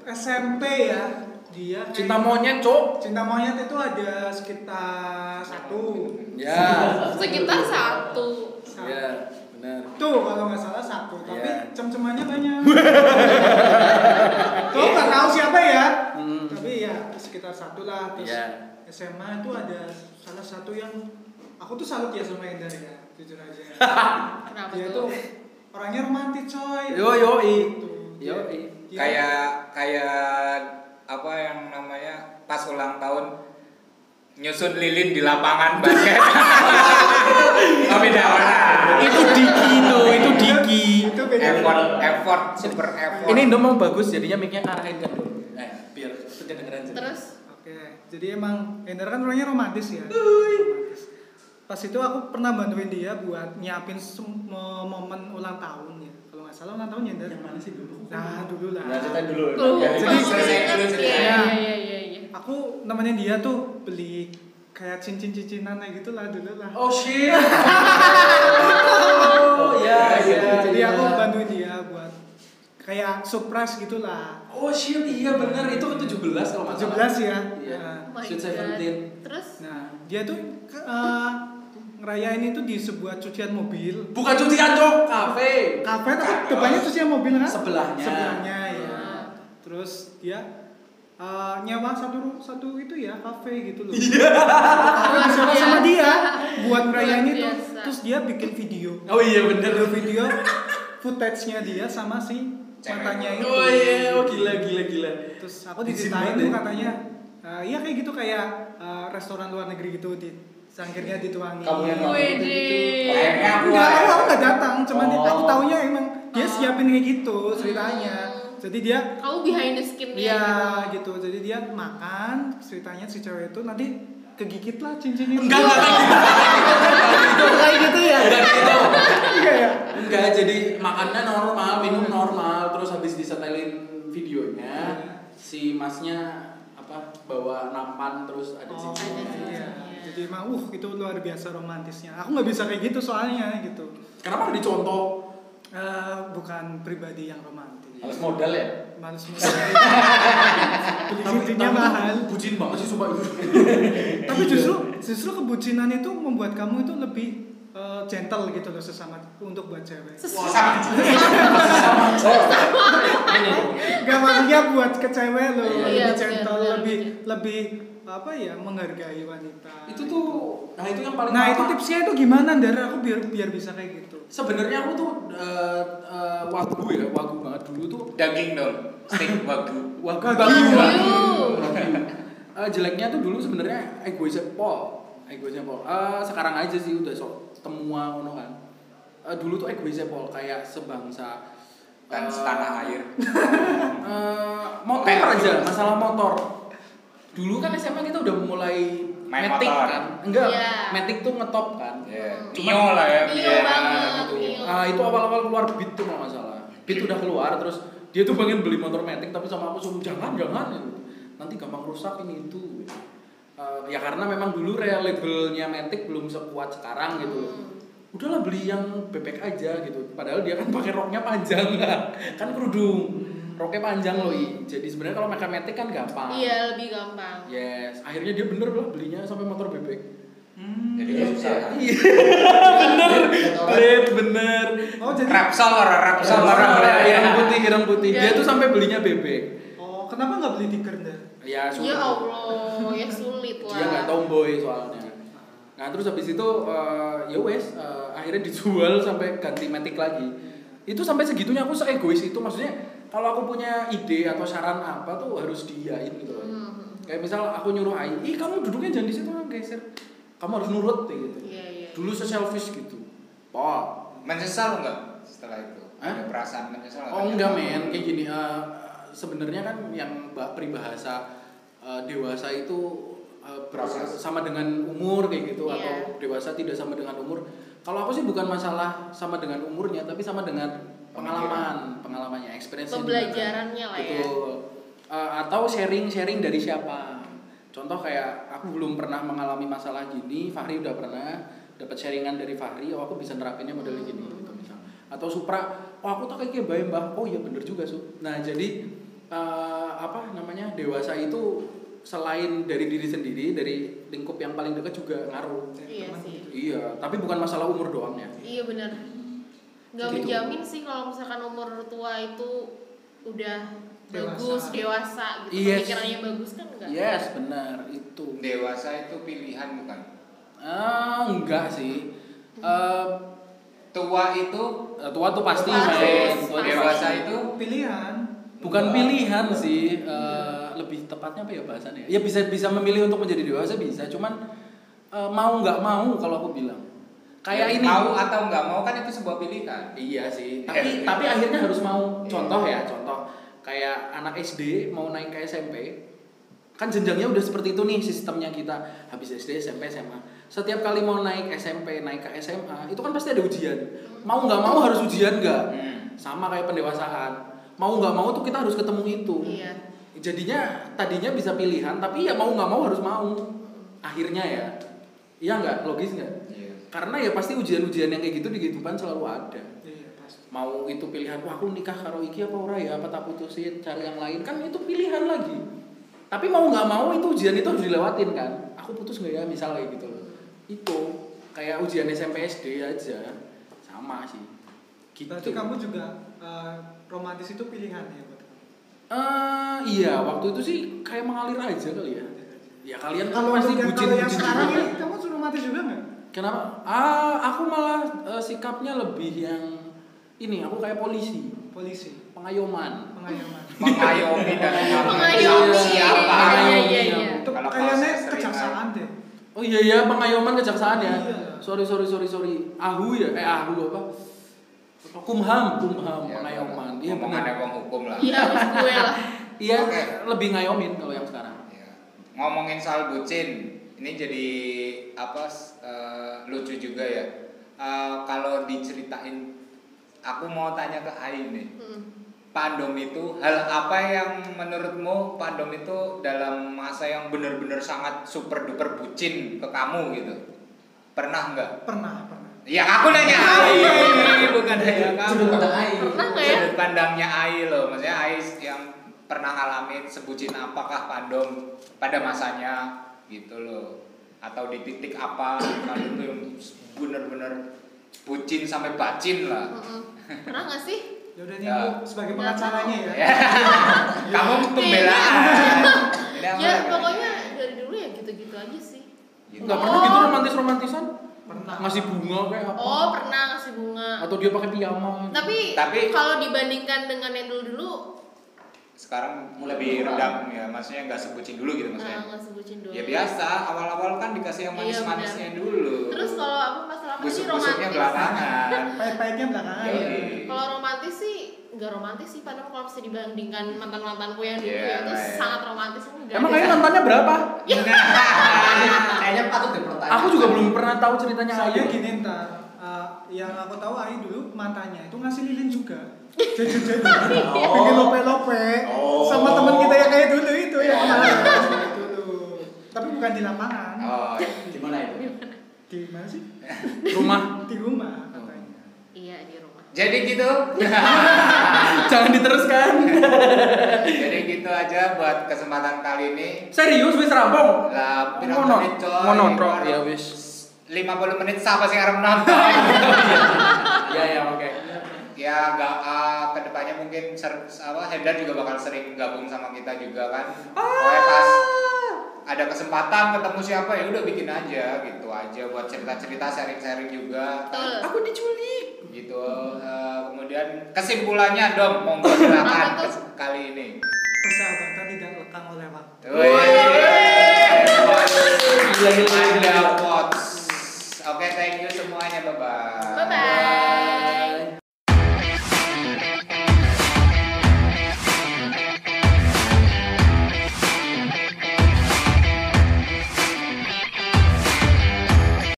SMP ya dia kayak- Cinta monyet, Cok. cinta monyet itu ada sekitar satu Ya. Sekitar satu. Ya, benar. tuh kalau nggak salah satu tapi Iya. cem-cemannya banyak tuh nggak tahu siapa ya Hmm. tapi ya sekitar satu lah terus Iya. SMA itu ada salah satu yang aku tuh salut ya sama Ender ya, jujur aja. Kenapa Dia tuh? orangnya romantis coy. Yo yo i. Yo i. Dia- kayak kayak apa yang namanya pas ulang tahun nyusun lilin di lapangan basket. oh beda orang. Itu Diki tuh, itu Diki. itu beda. Effort, effort, super effort. Ini Indo mau bagus jadinya mic-nya arahin kan dulu. Eh, biar kedengeran sih. Terus Oke, jadi emang Ender kan orangnya romantis ya. Romantis. Pas itu aku pernah bantuin dia buat nyiapin momen ulang tahun nggak salah ulang tahun ya Ender. Yang mana sih dulu? Nah dulu lah. Nah, cerita dulu. Tuh, Ya, Jadi selesai dulu Iya ceritanya. iya iya iya. iya. Aku nemenin dia tuh beli kayak cincin-cincinan kayak gitu lah dulu lah. Oh shit. Oh ya ya. jadi ya. aku bantuin dia buat kayak surprise gitulah. Oh shit iya benar itu ke 17 kalau nggak salah. 17 ya. Iya. Oh my Sweet God. Seventeen. Terus Nah, dia tuh eh, ngerayain itu di sebuah cucian mobil. Bukan cucian dong, kafe. Kafe tapi depannya cucian mobil kan? Sebelahnya. Sebelahnya ya. Ah. Terus dia eh, nyewa satu satu itu ya kafe gitu loh. Iya. Kafe disewa sama dia buat ngerayain itu. Terus dia bikin video. Oh iya benar. Video video footage-nya dia sama si matanya itu. Oh iya, oh gila gila gila. Terus aku diceritain tuh ya. katanya, eh, iya kayak gitu kayak eh, restoran luar negeri gitu di sangkirnya dituangin. Kamu yang tahu. Kayak gitu. Aku Enggak, aku, aku nggak datang, cuman Oh. aku taunya emang dia Oh. siapin kayak gitu ceritanya. Jadi dia kamu behind the skin-nya Iya gitu. gitu. Jadi dia makan ceritanya si cewek itu nanti kegigit lah cincin itu. Enggak enggak enggak. kayak gitu ya. Enggak gitu. Enggak ya. Enggak, jadi makannya normal, minum normal, terus habis disetelin videonya si masnya apa bawa nampan terus ada Oh, cincinnya. Iya. Jadi emang uh itu luar biasa romantisnya. Aku nggak bisa kayak gitu soalnya gitu. Kenapa nggak dicontoh? Eh, bukan pribadi yang romantis. Harus modal ya? Males modal. Tapi mahal. Bucin banget sih sumpah itu. Tapi justru justru kebucinan itu membuat kamu itu lebih eh, gentle gitu loh sesama untuk buat cewek. Ini. Gak maksudnya buat ke cewek loh, Iya, lebih gentle, lebih lebih apa ya menghargai wanita. Itu tuh nah itu yang paling Nah itu tipsnya itu gimana Ndara? Aku biar biar bisa kayak gitu. Sebenarnya aku tuh eh, eh, wagu ya, wagu banget dulu tuh Daging dong, steak bagu. wagu Wagyu. banget. Wagyu. Eh, jeleknya tuh dulu sebenarnya egoisnya Paul, egoisnya Paul. Eh, sekarang aja sih udah sok temua ngono kan. Eh, dulu tuh egoisnya Paul kayak sebangsa Dan setanah air. eh, motor aja, masalah motor. Dulu kan SMA kita udah mulai Main metik motor. kan, enggak, Iya. metik tuh ngetop kan. Ya, Cuma- Mio lah ya. Mio Mio. banget. gitu. Mio. Ah, itu awal-awal keluar beat tuh kalau nggak salah. Beat udah keluar terus dia tuh pengen beli motor metik tapi sama aku suruh jangan jangan nanti gampang rusak ini itu. Eh, ya karena memang dulu real labelnya metik belum sekuat sekarang gitu. loh. Udahlah beli yang bebek aja gitu. Padahal dia kan pakai roknya panjang kan kerudung. Roknya panjang loh. I. Jadi sebenarnya kalau pakai metik kan gampang. Iya, lebih gampang. Yes, akhirnya dia bener loh belinya sampai motor bebek. Hmm. Jadi ya susah. Iya. bener, bener, bener. Oh jadi Rapsol orang rapsol Sama orang orang ya. ireng putih, ireng putih. Dia tuh sampai belinya bebek. oh kenapa nggak beli tiker Ndar? Ya, sulit. Ya Allah, ya sulit lah. Dia nggak tomboy soalnya. Nah terus habis itu eh, ya wes eh, akhirnya dijual sampai ganti metik lagi. Itu sampai segitunya aku seegois itu maksudnya kalau aku punya ide atau saran apa tuh harus diain gitu. loh. Hmm. Kayak misal aku nyuruh Ai, ih kamu duduknya jangan di situ kan geser. Kamu harus nurut kayak gitu. Iya, iya. Dulu se-selfish gitu. Oh, Menyesal nggak setelah itu? Hah? Ada perasaan menyesal Oh enggak men, kayak gini. eh, sebenarnya kan yang mbak peribahasa eh, dewasa itu ber- Proses. sama dengan umur kayak gitu Iya. atau dewasa tidak sama dengan umur. Kalau aku sih bukan masalah sama dengan umurnya, tapi sama dengan pengalaman, pengalamannya, experience Pembelajarannya lah ya. Betul. Eh, atau sharing-sharing dari siapa. Contoh kayak aku belum pernah mengalami masalah gini, Fahri udah pernah dapat sharingan dari Fahri, oh aku bisa nerapinnya model gini gitu misal. Atau Supra, oh aku tak kayak bae mbah, oh iya bener juga su. Nah jadi eh, apa namanya dewasa itu selain dari diri sendiri, dari lingkup yang paling dekat juga ngaruh. Iya sih. Iya, tapi bukan masalah umur doang ya. Iya benar. Gak Gitu. menjamin sih kalau misalkan umur tua itu udah Dewasa. bagus dewasa gitu Yes. pemikirannya bagus kan enggak Yes, benar itu. Dewasa itu pilihan bukan? Ah, enggak sih. Eh, Tua itu tua tuh pasti, Pasti. men. Tua dewasa pasti. itu Pilihan. bukan pilihan sih eh, lebih tepatnya apa ya bahasannya ya bisa bisa memilih untuk menjadi dewasa bisa cuman eh, mau nggak mau kalau aku bilang kayak ini. mau atau nggak mau kan itu sebuah pilihan. iya sih tapi tapi akhirnya harus mau. Contoh ya contoh. Kayak anak SD mau naik ke SMP kan jenjangnya udah seperti itu nih sistemnya kita. Habis SD SMP SMA setiap kali mau naik SMP naik ke SMA itu kan pasti ada ujian. Mau nggak mau harus ujian nggak? Hmm. sama kayak pendewasaan. Mau nggak mau tuh kita harus ketemu itu. Iya. Jadinya tadinya bisa pilihan tapi ya mau nggak mau harus mau. Akhirnya ya. Iya nggak? Logis nggak? Iya. Karena ya pasti ujian-ujian yang kayak gitu di kehidupan selalu ada. Iya, pasti. mau itu pilihan wah aku nikah karo iki apa ora ya? Apa tak putusin? Cari yang lain. Kan itu pilihan lagi. Tapi mau nggak mau itu ujian itu harus dilewatin kan? Aku putus nggak ya? Misalnya gitu. Loh itu kayak ujian SMP SD aja. Sama sih. Gitu. Berarti kamu juga eh, romantis itu pilihan ya buat kamu. Eh, iya. Waktu itu sih kayak mengalir aja kali ya. Ya kalian kan Kalau pasti untuk yang, bucin kalau yang bucin sekarang juga. ini kamu romantis juga nggak? Kenapa? Ah aku malah eh, sikapnya lebih yang ini aku kayak polisi. Polisi, pengayoman. Pengayoman. Mengayomi dan Mengayomi. siapa? Iya, iya, iya. Itu Kalau kayaknya proses kejaksaan deh. oh iya iya. Pengayoman kejaksaan ya. Iya. sorry sorry sorry sorry. Ahu ya? Eh ahu apa? Kumham. Kumham Ya, pengayoman. iya. Benar. Emang hukum lah. iya harus gue lah. Iya lebih ngayomin kalau yang sekarang. Ya. Ngomongin soal bucin, ini jadi apa eh, lucu juga ya. Eh, kalau diceritain, aku mau tanya ke Ain nih. Mm. Pandom itu hal apa yang menurutmu Pandom itu dalam masa yang benar-benar sangat super duper bucin ke kamu gitu? Pernah nggak? Pernah, pernah. Ya aku nanya Ai, bukan nanya kamu. Sudut pandang Ai. Pernah nggak ya? Sudut pandangnya Ai loh, maksudnya Ai yang pernah ngalamin sebucin apakah Pandom pada masanya gitu loh, atau di titik apa Pandom tuh yang bener-bener bucin sampai bacin lah. Pernah nggak sih Ya udah nih Ya. sebagai pengacaranya ya. Ya. Kamu pembelaan. Ya pokoknya dari dulu ya gitu-gitu aja sih Gitu. nggak Oh. pernah gitu romantis romantisan Pernah. ngasih bunga kayak apa oh pernah ngasih bunga atau dia pakai piyama tapi, Tapi- kalau dibandingkan dengan yang dulu-dulu Sekarang lebih redam ya, maksudnya nggak sebucin dulu gitu maksudnya. nah, nggak sebutin dulu Ya biasa, awal-awal kan dikasih yang Iya, manis-manisnya dulu. terus kalau apa masalah apa sih romantis belakangan. Pahit-pahitnya belakangan. Ya. kalau romantis sih nggak romantis sih padahal kalau bisa dibandingkan mantan mantanku yang dulu Iya, ya itu iya. sangat romantis enggak emang kalian mantannya berapa Kayaknya patut deh pertanyaan. aku juga belum pernah tahu ceritanya Soalnya Ayu gini ntar, yang aku tahu Ai dulu mantannya itu ngasih lilin juga. Jajan-jajan. Bikin lope-lope. Oh. Sama teman kita yang kayak dulu itu ya kemarin. dulu. Tapi bukan di lapangan. Oh, iya. Gimana itu? Di mana sih? rumah Di rumah katanya. iya di rumah Jadi gitu. jangan diteruskan Jadi gitu aja buat kesempatan kali ini. serius wis rampung Lah, pirang Ngono. menit coy. Ngono, Ya, wis. 50 menit siapa sih yang harus nonton? ya ya oke. Ya nggak ah, ke depannya mungkin ser, apa Hendra juga bakal sering gabung sama kita juga kan. Pokoknya pas ada kesempatan ketemu siapa ya udah bikin aja gitu aja buat cerita cerita sharing sharing juga aku diculik. Gitu Eh, kemudian kesimpulannya dong monggo silakan kali ini. Persahabatan tidak lekang oleh waktu. Gila, gila, gila. Oke, okay, thank you semuanya. Bye-bye. Bye-bye.